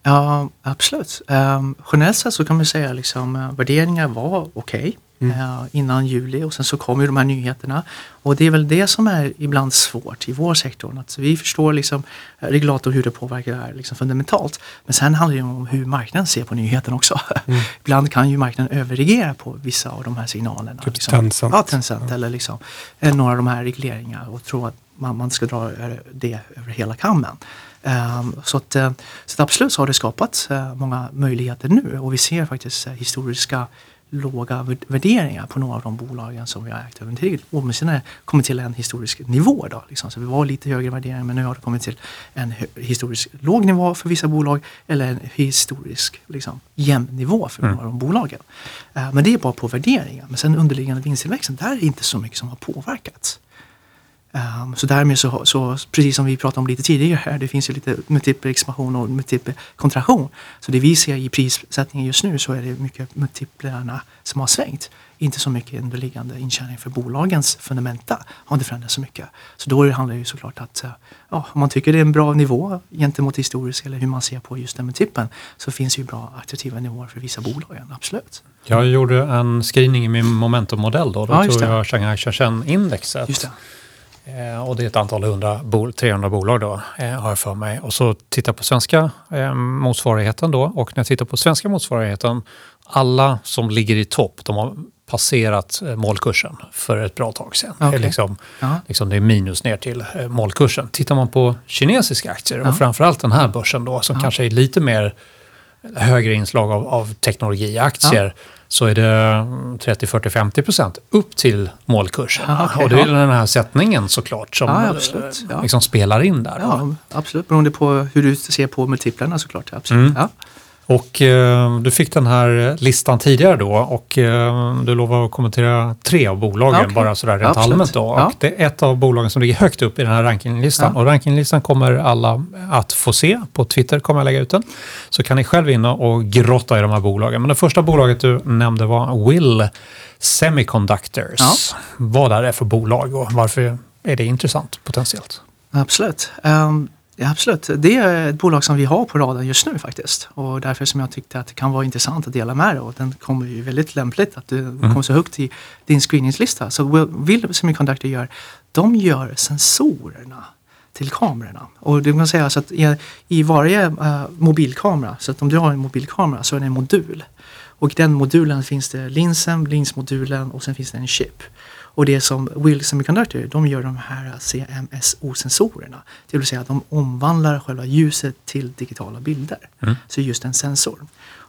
Ja, absolut. Um, generellt sett så kan man säga liksom uh, värderingar var okej okay, mm. uh, innan juli och sen så kom ju de här nyheterna. Och det är väl det som är ibland svårt i vår sektor. Att vi förstår liksom uh, regulator hur det påverkar det här liksom fundamentalt. Men sen handlar det om hur marknaden ser på nyheten också. Mm. ibland kan ju marknaden överreagera på vissa av de här signalerna. Typ liksom. Tencent. Ja, Tencent ja. eller liksom, några av de här regleringarna och tro att man, man ska dra det över hela kammen. Ehm, så, att, eh, så absolut så har det skapat eh, många möjligheter nu och vi ser faktiskt eh, historiska låga värderingar på några av de bolagen som vi har ägt över tid. Åtminstone kommit till en historisk nivå. Då, liksom. Så vi var lite högre värderingar men nu har det kommit till en historiskt låg nivå för vissa bolag eller en historisk liksom, jämn nivå för mm. några av de bolagen. men det är bara på värderingar. Men sen underliggande vinsttillväxten, där är det inte så mycket som har påverkats. Um, så därmed så, så, precis som vi pratade om lite tidigare här, det finns ju lite multipel expansion och multipel kontraktion. Så det vi ser i prissättningen just nu så är det mycket multiplarna som har svängt. Inte så mycket underliggande intjäning för bolagens fundamenta har inte förändrats så mycket. Så då handlar det ju såklart att eh, ja, om man tycker det är en bra nivå gentemot historisk eller hur man ser på just den multipeln så finns ju bra attraktiva nivåer för vissa bolag, absolut. Jag gjorde en screening i min momentummodell då. Då ja, tog jag Shanghai Shenzhen-indexet. Eh, och det är ett antal hundra, 300 bolag då, eh, har jag för mig. Och så tittar jag på svenska eh, motsvarigheten då. Och när jag tittar på svenska motsvarigheten, alla som ligger i topp, de har passerat målkursen för ett bra tag sedan. Okay. Det, är liksom, liksom, det är minus ner till målkursen. Tittar man på kinesiska aktier och framförallt den här börsen då, som kanske är lite mer högre inslag av, av teknologiaktier så är det 30, 40, 50 procent upp till målkursen. Ah, okay, och det är ja. den här sättningen såklart som ja, absolut, ja. Liksom spelar in där. Ja, absolut, beroende på hur du ser på multiplarna såklart. Absolut. Mm. Och eh, du fick den här listan tidigare då och eh, du lovade att kommentera tre av bolagen okay. bara sådär rent Absolut. allmänt då. Och ja. det är ett av bolagen som ligger högt upp i den här rankinglistan. Ja. Och rankinglistan kommer alla att få se. På Twitter kommer jag lägga ut den. Så kan ni själv in och grotta i de här bolagen. Men det första bolaget du nämnde var Will Semiconductors. Ja. Vad är det för bolag och varför är det intressant potentiellt? Absolut. Um, Ja, absolut. Det är ett bolag som vi har på radarn just nu faktiskt. Och därför som jag tyckte att det kan vara intressant att dela med det. Och den kommer ju väldigt lämpligt att du mm. kommer så högt i din screeningslista. Så Will Semiconductor gör, de gör sensorerna till kamerorna. Och du kan säga så att i, i varje uh, mobilkamera, så att om du har en mobilkamera så är det en modul. Och i den modulen finns det linsen, linsmodulen och sen finns det en chip. Och det som Will Semiconductor, de gör de här CMSO-sensorerna. Det vill säga att de omvandlar själva ljuset till digitala bilder. Mm. Så just en sensor.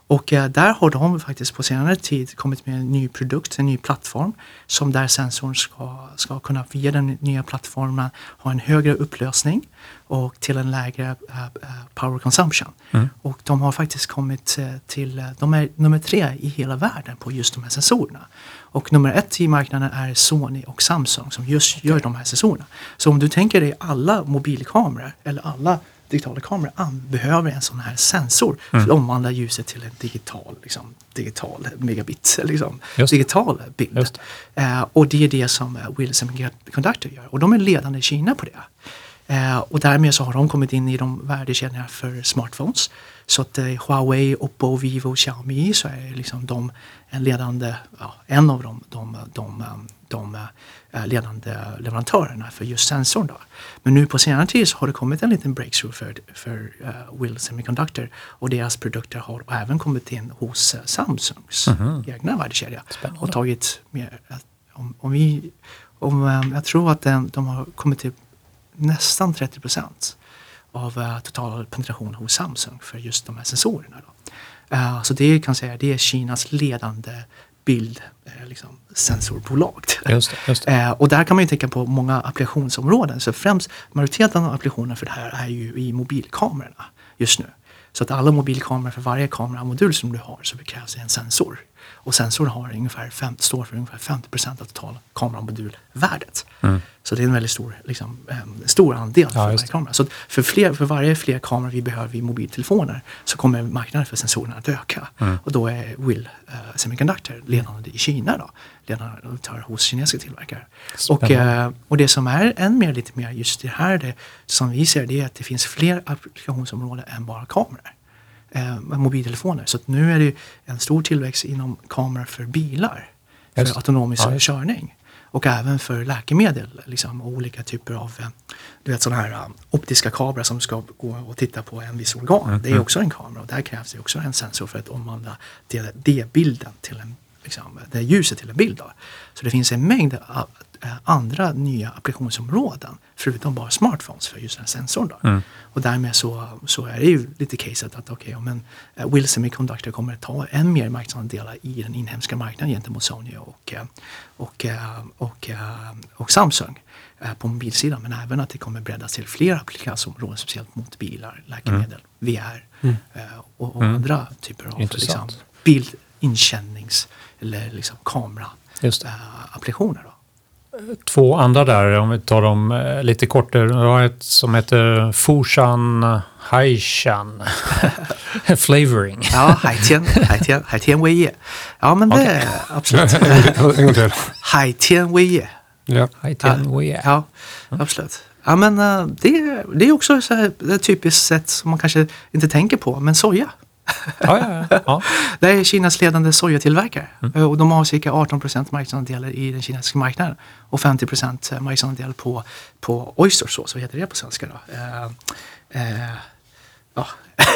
Och eh, där har de faktiskt på senare tid kommit med en ny produkt, en ny plattform som där sensorn ska, ska kunna via den nya plattformen ha en högre upplösning och till en lägre uh, power consumption. Mm. Och de har faktiskt kommit till, de är nummer tre i hela världen på just de här sensorerna. Och nummer ett i marknaden är Sony och Samsung som just gör de här sensorerna. Så om du tänker dig alla mobilkameror eller alla digitala kameror behöver en sån här sensor mm. för att omvandla ljuset till en digital, liksom, digital megabit, liksom, digital bild. Eh, och det är det som Will Semiconductor gör och de är ledande i Kina på det. Eh, och därmed så har de kommit in i de värdekedjorna för smartphones. Så att eh, Huawei, Oppo, Vivo, Xiaomi så är liksom de en ledande, ja, en av de, de, de, de, de eh, ledande leverantörerna för just sensorn. Då. Men nu på senare tid så har det kommit en liten breakthrough för, för uh, Will Semiconductor och deras produkter har även kommit in hos Samsungs mm -hmm. egna värdekedja. Och tagit mer, om, om vi, om, um, jag tror att den, de har kommit till nästan 30 procent av uh, total penetration hos Samsung för just de här sensorerna. Då. Uh, så det kan säga det är Kinas ledande bild, liksom, sensorbolag. Just det, just det. Uh, och där kan man ju tänka på många applikationsområden. Så främst majoriteten av applikationerna för det här är ju i mobilkamerorna just nu. Så att alla mobilkameror, för varje kameramodul som du har så krävs det en sensor. Och sensorn har ungefär fem, står för ungefär 50 procent av totala kameramodulvärdet. Mm. Så det är en väldigt stor, liksom, stor andel för ja, varje kamera. Så för, fler, för varje fler kameror vi behöver i mobiltelefoner så kommer marknaden för sensorerna att öka. Mm. Och då är Will uh, Semiconductor ledande i Kina då. Ledande hos kinesiska tillverkare. Och, uh, och det som är än mer, lite mer just det här, det, som vi ser, det är att det finns fler applikationsområden än bara kameror eh, mobiltelefoner. Så nu är det en stor tillväxt inom kameror för bilar. För Just. autonomisk ja. körning. Och även för läkemedel. Liksom, och olika typer av eh, du vet, sådana här um, optiska kameror som ska gå och titta på en viss organ. Mm. Det är mm. också en kamera och där krävs det också en sensor för att omvandla det, bilden till en, liksom, det ljuset till en bild. Då. Så det finns en mängd Eh, andra nya applikationsområden förutom bara smartphones för just den sensorn. Då. Mm. Och därmed så, så är det ju lite caset att okej, okay, men uh, Will Semiconductor kommer att ta än mer marknadsandelar i den inhemska marknaden gentemot Sony och, uh, och, och, och Samsung på mobilsidan men även att det kommer breddas till fler applikationsområden speciellt mot bilar, läkemedel, mm. VR mm. och, och mm. andra typer av liksom, bildinkännnings eller liksom kameraapplikationer två andra där, om vi tar dem eh, lite kortare. Du har ett som heter Fushan Haishan Flavoring. ja, Haitian, Haitian, Haitian Wei. Ja, men det okay. absolut. en gång till. Haitian Wei. Ja. Haitian Wei. Ja, absolut. Ja, men uh, det, det är också så här, ett typiskt sätt som man kanske inte tänker på, men soja. Ja, ja, ja. ja. det är Kinas ledande sojatillverkare mm. och de har cirka 18 procent marknadsandelar i den kinesiska marknaden och 50 procent marknadsandel på, på oyster sauce, vad heter det på svenska då? Uh, uh, ja,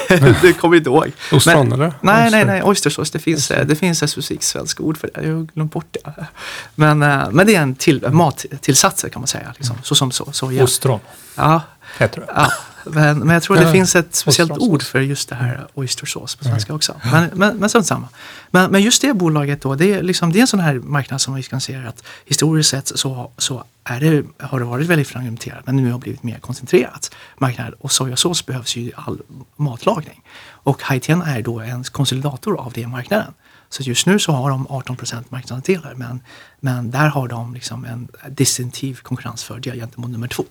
det kommer inte ihåg. Ostron eller? Nej, nej, nej, oystersås. Det finns, det finns ett specifikt svenskt ord för det. Jag har glömt bort det. Men, men det är en till, mattillsats kan man säga. Liksom. Så som så, soja. Ostron. Ja. Heter det. Ja. Men, men jag tror att det finns ett speciellt ord för just det här oystersås på svenska också. Men, men, men strunt samma. Men, men just det bolaget då, det är, liksom, det är en sån här marknad som vi kan se att historiskt sett så, så är det, har det varit väldigt fragmenterat men nu har det blivit mer koncentrerat marknad och sojasås behövs ju i all matlagning. Och Haitian är då en konsolidator av den marknaden. Så just nu så har de 18 procent marknadsandelar men, men där har de liksom en distinktiv konkurrensfördel gentemot nummer två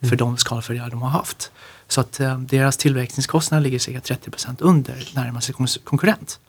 för de skalfördelar de har haft. Så att eh, deras tillverkningskostnader ligger cirka 30% under närmaste konkurrent.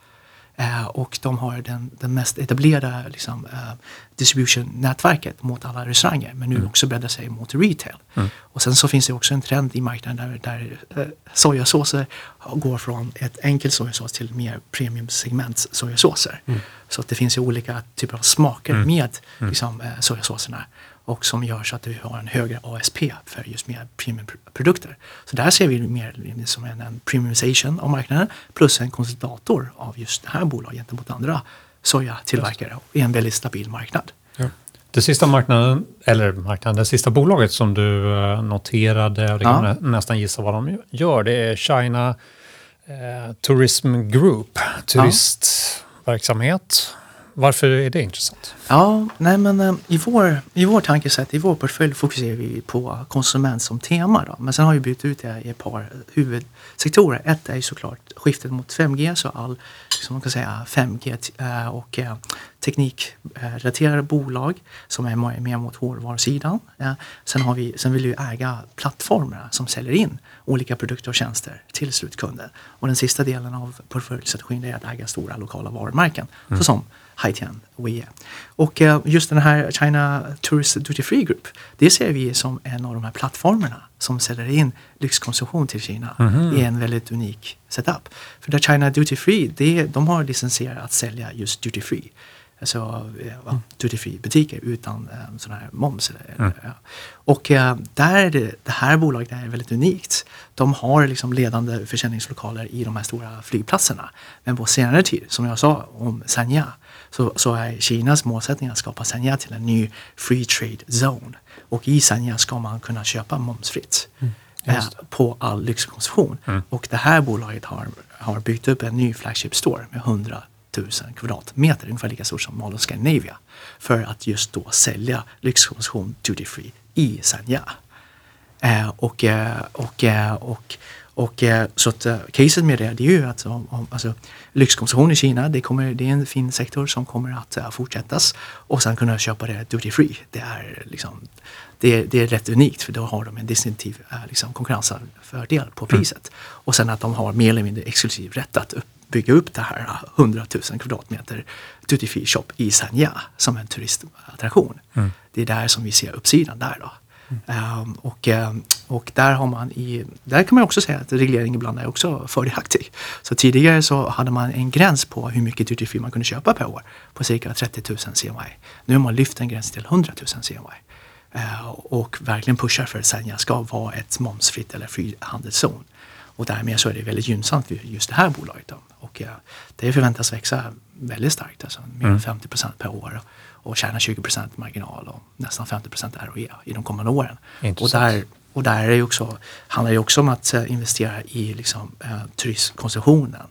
Eh, och de har den, den mest etablerade liksom, eh, distribution-nätverket mot alla restauranger men nu mm. också breddar sig mot retail. Mm. Och sen så finns det också en trend i marknaden där, där eh, sojasåser går från ett enkelt sojasås till mer premiumsegments sojasåser. Mm. Så att det finns ju olika typer av smaker mm. med mm. liksom, eh, sojasåserna och som gör så att vi har en högre ASP för just mer premiumprodukter. Så där ser vi mer som en, en premiumization av marknaden plus en konsultator av just det här bolaget gentemot andra sojatillverkare i en väldigt stabil marknad. Ja. Det sista marknaden, eller marknaden, det sista bolaget som du eh, noterade, och det kan ja. nästan gissa vad de gör, det är China Eh, Tourism Group, turistverksamhet. Varför är det intressant? Ja, nej men eh, i vår, i vår tankesätt, i vår portfölj fokuserar vi på konsument som tema. Då. Men sen har vi bytt ut det i ett par huvudsektorer. Ett är ju såklart skiftet mot 5G, så all som man kan säga, 5G eh, och eh, teknikrelaterade bolag som är mer mot hårdvarusidan. Sen, har vi, sen vill vi äga plattformarna som säljer in olika produkter och tjänster till slutkunden. Och den sista delen av portföljstrategin är att äga stora lokala varumärken mm. såsom Haitian WE. Och eh, just den här China Tourist Duty Free Group, det ser vi som en av de här plattformarna som säljer in lyxkonsumtion till Kina mm -hmm. i en väldigt unik setup. För där China Duty Free, det, de har licensierat att sälja just duty free. Alltså ja, duty free butiker utan um, sån här moms. Mm. Ja. Och uh, där är det, det här bolaget är väldigt unikt. De har liksom ledande försäljningslokaler i de här stora flygplatserna. Men på senare tid, som jag sa om Sanya, så, så är Kinas målsättning att skapa Sanya till en ny free trade zone. Och i Sanya ska man kunna köpa momsfritt. Mm. Eh, på all lyxkonsumtion. Mm. Och det här bolaget har, har byggt upp en ny flagship store med 100 000 kvadratmeter, ungefär lika stort som Mall of Scandinavia. För att just då sälja lyxkonsumtion duty free i Sanya. Eh, och, eh, och, eh, och och eh, så att eh, caset med det, det är ju att om, om, alltså, lyxkonsumtion i Kina, det, kommer, det är en fin sektor som kommer att uh, fortsättas och sen kunna köpa det duty free. Det är, liksom, det, är, det är rätt unikt för då har de en distinktiv uh, liksom, konkurrensfördel på mm. priset. Mm. Och sen att de har mer eller mindre exklusiv rätt att upp, bygga upp det här 100 000 kvadratmeter duty free shop i Sanya som en turistattraktion. Mm. Det är där som vi ser uppsidan där då. Um, och, um, och där har man i, där kan man också säga att reglering ibland är också fördelaktig. Så tidigare så hade man en gräns på hur mycket duty man kunde köpa per år på cirka 30 000 CMI. Nu har man lyft den gränsen till 100 000 CMI. Uh, och verkligen pushar för att Senja ska vara ett momsfritt eller frihandelszon. Och därmed så är det väldigt gynnsamt för just det här bolaget. Då. Och uh, det förväntas växa väldigt starkt, alltså mer än 50 mm. procent per år och tjäna 20% marginal och nästan 50% ROE i de kommande åren. Och där, och där är det också, handlar det också om att uh, investera i liksom, uh, turismkonsumtionen.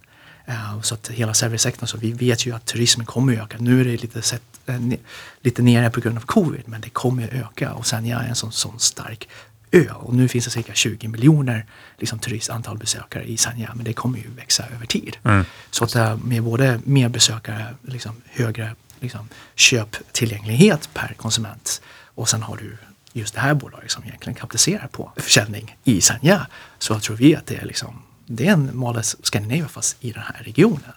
Uh, så att hela servicesektorn, så vi vet ju att turismen kommer att öka. Nu är det lite, sett, uh, lite nere på grund av covid men det kommer att öka och sen är en sån, sån stark ö och nu finns det cirka 20 miljoner liksom, turistantal besökare i Sanya men det kommer ju växa över tid. Mm. Så att med både mer besökare, liksom, högre liksom, köptillgänglighet per konsument. Och sen har du just det här bolaget som egentligen kapitaliserar på försäljning i Sanja. Så tror vi att det är, liksom, det är en Males Scandinavia fast i den här regionen.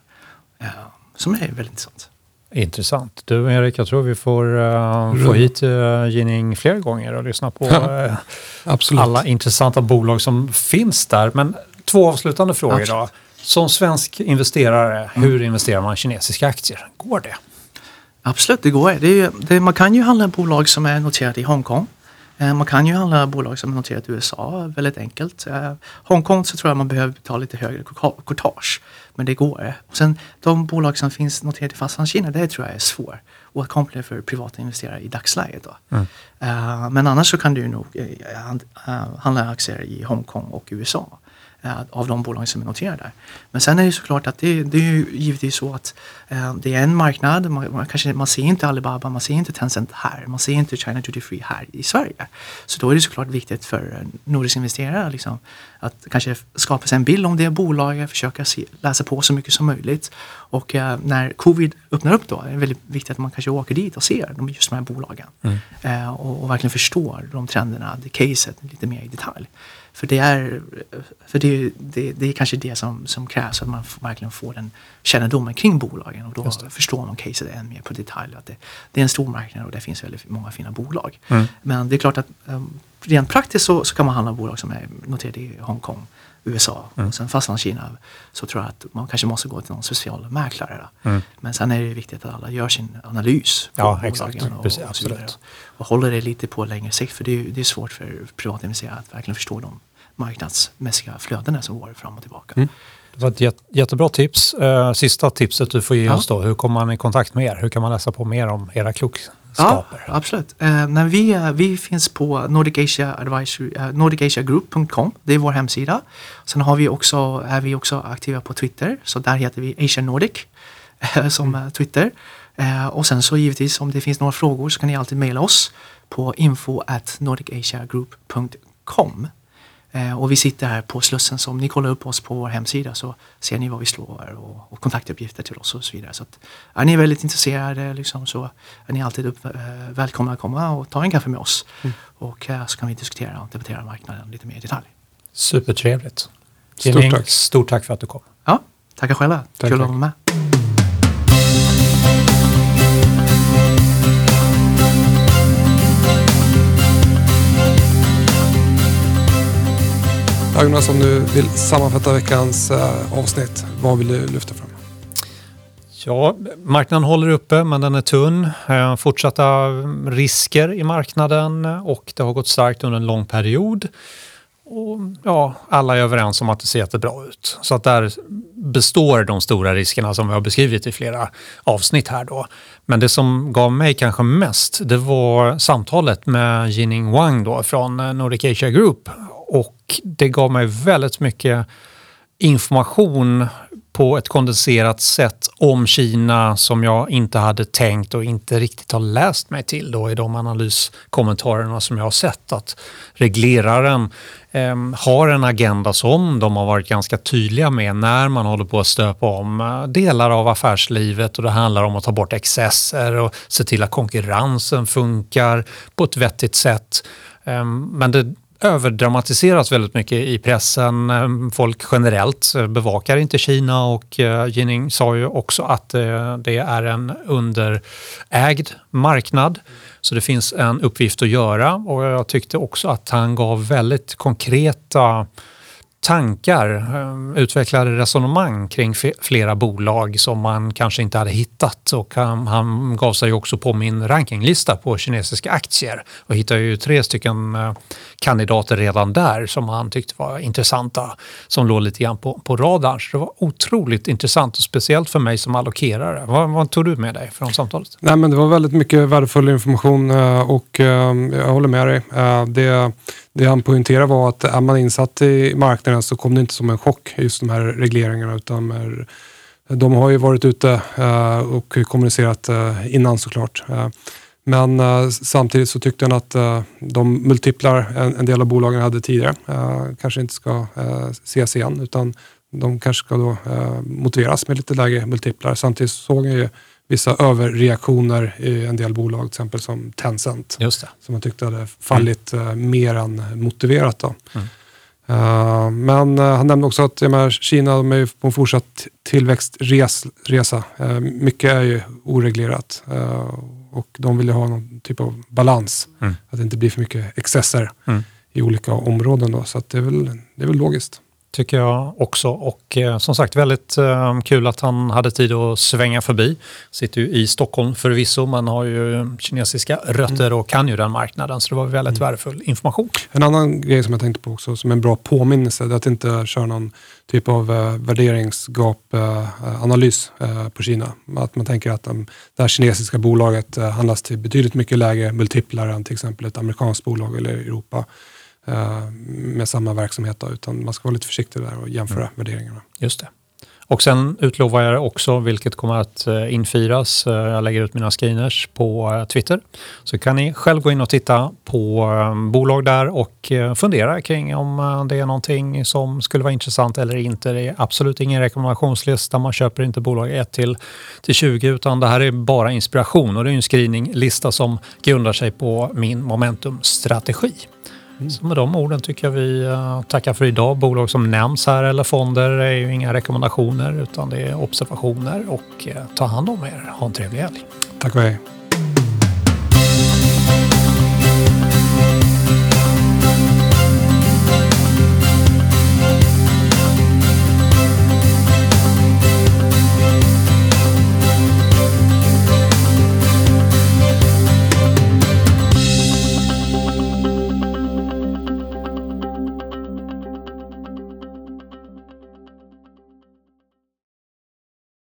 Uh, som är väldigt intressant. Intressant. Du Erik, jag tror vi får uh, få hit uh, Ginning fler gånger och lyssna på uh, alla intressanta bolag som finns där. Men två avslutande frågor då. Som svensk investerare, mm. hur investerar man i kinesiska aktier? Går det? Absolut, det går. Det, det, man kan ju handla bolag som är noterade i Hongkong. Eh, man kan ju handla bolag som är noterat i USA väldigt enkelt. Eh, Hongkong så tror jag man behöver betala lite högre courtage. Men det går. Och sen de bolag som finns noterade i Fastlandskina, det tror jag är svårt åtkomliga för privata investerare i dagsläget. Då. Mm. Uh, men annars så kan du nog uh, handla aktier i Hongkong och USA. Eh, av de bolag som är noterade där. Men sen är det såklart att det, det är ju givetvis så att eh, det är en marknad. Man, man, kanske, man ser inte Alibaba, man ser inte Tencent här. Man ser inte China Duty Free här i Sverige. Så då är det såklart viktigt för nordiska investerare liksom, att kanske skapa sig en bild om det bolaget, försöka se, läsa på så mycket som möjligt. Och eh, när covid öppnar upp då är det väldigt viktigt att man kanske åker dit och ser de, just de här bolagen. Mm. Eh, och, och, verkligen förstår de trenderna, det caset lite mer i detalj. För det är, för det, det, det är kanske det som, som krävs, att man verkligen får den kännedomen kring bolagen och då förstår man caset än mer på detalj. Att det, det, är en stor marknad och det finns väldigt många fina bolag. Mm. Men det är klart att um, rent praktiskt så, så kan man handla bolag som är noterade i Hongkong USA. Mm. Och sen Fastlandskina så tror jag att man kanske måste gå till någon social mäklare. Mm. Men sen är det viktigt att alla gör sin analys. ja, exakt. Och, Precis, och, och, och håller det lite på längre sikt. För det är, det är svårt för privata investerare att verkligen förstå de marknadsmässiga flödena som går fram och tillbaka. Mm. Det var ett jättebra tips. Eh, sista tipset du får ge ja. oss då. Hur kommer man i kontakt med er? Hur kan man läsa på mer om era klok skaper. Ja, absolut. Eh, när vi, eh, vi finns på Nordic Asia Advisory, eh, nordicasiagroup.com. Det är vår hemsida. Sen har vi också, är vi också aktiva på Twitter, så där heter vi Asia Nordic eh, som eh, Twitter. Eh, och sen så givetvis om det finns några frågor så kan ni alltid mejla oss på info at nordicasiagroup.com. Eh, och vi sitter här på Slussen, så om ni kollar upp oss på vår hemsida så ser ni vad vi slår och, och kontaktuppgifter till oss och så vidare. Så att, är ni väldigt intresserade liksom, så är ni alltid upp, eh, välkomna att komma och ta en kaffe med oss. Och eh, så kan vi diskutera och debattera marknaden lite mer i detalj. Supertrevligt. Stort tack. Stort tack för att du kom. Ja, tackar själva. Tack, Kul att tack. vara med. Jonas, om du vill sammanfatta veckans eh, avsnitt, vad vill du lyfta fram? Ja, marknaden håller uppe men den är tunn. Eh, Fortsatta mm, risker i marknaden och det har gått starkt under en lång period. Och ja, alla är överens om att det ser jättebra ut. Så att där består de stora riskerna som vi har beskrivit i flera avsnitt här då. Men det som gav mig kanske mest, det var samtalet med Jining Wang då från eh, Nordic Asia Group. Och det gav mig väldigt mycket information på ett kondenserat sätt om Kina som jag inte hade tänkt och inte riktigt har läst mig till då i de analyskommentarerna som jag har sett. Att regleraren eh, har en agenda som de har varit ganska tydliga med när man håller på att stöpa om eh, delar av affärslivet och det handlar om att ta bort excesser och se till att konkurrensen funkar på ett vettigt sätt. Eh, men det överdramatiseras väldigt mycket i pressen. Ehm, folk generellt eh, bevakar inte Kina och eh, Jining sa ju också att eh, det är en underägd marknad. Så det finns en uppgift att göra och jag tyckte också att han gav väldigt konkreta tankar, eh, utvecklade resonemang kring flera bolag som man kanske inte hade hittat. Och han, han gav sig också på min rankinglista på kinesiska aktier och hittade ju tre stycken eh, kandidater redan där som han tyckte var intressanta, som låg lite grann på, på radarn. Så det var otroligt intressant och speciellt för mig som allokerare. Vad, vad tog du med dig från samtalet? Nej, men det var väldigt mycket värdefull information eh, och jag håller med dig. Det, det han poängterade var att är man insatt i marknaden så kom det inte som en chock just de här regleringarna utan de har ju varit ute eh, och kommunicerat eh, innan såklart. Eh, men samtidigt så tyckte han att de multiplar en, en del av bolagen hade tidigare kanske inte ska ses igen utan de kanske ska då motiveras med lite lägre multiplar. Samtidigt såg jag ju vissa överreaktioner i en del bolag, till exempel som Tencent, som man tyckte hade fallit eh, mer än motiverat. Då. Mm. Eh, men eh, han nämnde också att menar, Kina de är på en fortsatt tillväxtresa. Uh, mycket är ju oreglerat och de vill ju ha någon typ av balans. Mm. Att det inte blir för mycket excesser Mm. i olika områden. Då. Så det, är väl, det är väl logiskt. Tycker jag också. Och eh, som sagt väldigt eh, kul att han hade tid att svänga förbi. Sitter ju i Stockholm förvisso men har ju kinesiska rötter och kan ju den marknaden. Så det var väldigt värdefull information. En annan grej som jag tänkte på också, som en bra påminnelse, det är att inte köra någon typ av eh, värderingsgap-analys eh, på Kina. Att man tänker att um, det här kinesiska bolaget eh, handlas till betydligt mycket lägre multiplar än till exempel ett amerikanskt bolag eller Europa eh, med samma verksamhet. Då, utan man ska vara lite försiktig där och jämföra värderingarna. Just det. Och sen utlovar jag också, vilket kommer att eh, infiras, eh, jag lägger ut mina screeners på eh, Twitter. Så kan ni själv gå in och titta på eh, bolag där och eh, fundera kring om eh, det är någonting som skulle vara intressant eller inte. Det är absolut ingen rekommendationslista, man köper inte bolag 1 till, till 20 utan det här är bara inspiration och det är en screeninglista som grundar sig på min momentumstrategi. Så med de orden tycker jag vi eh, tackar för idag. Bolag som nämns här eller fonder är ju inga rekommendationer utan det är observationer och eh, ta hand om er. Ha en trevlig helg. Tack och hej.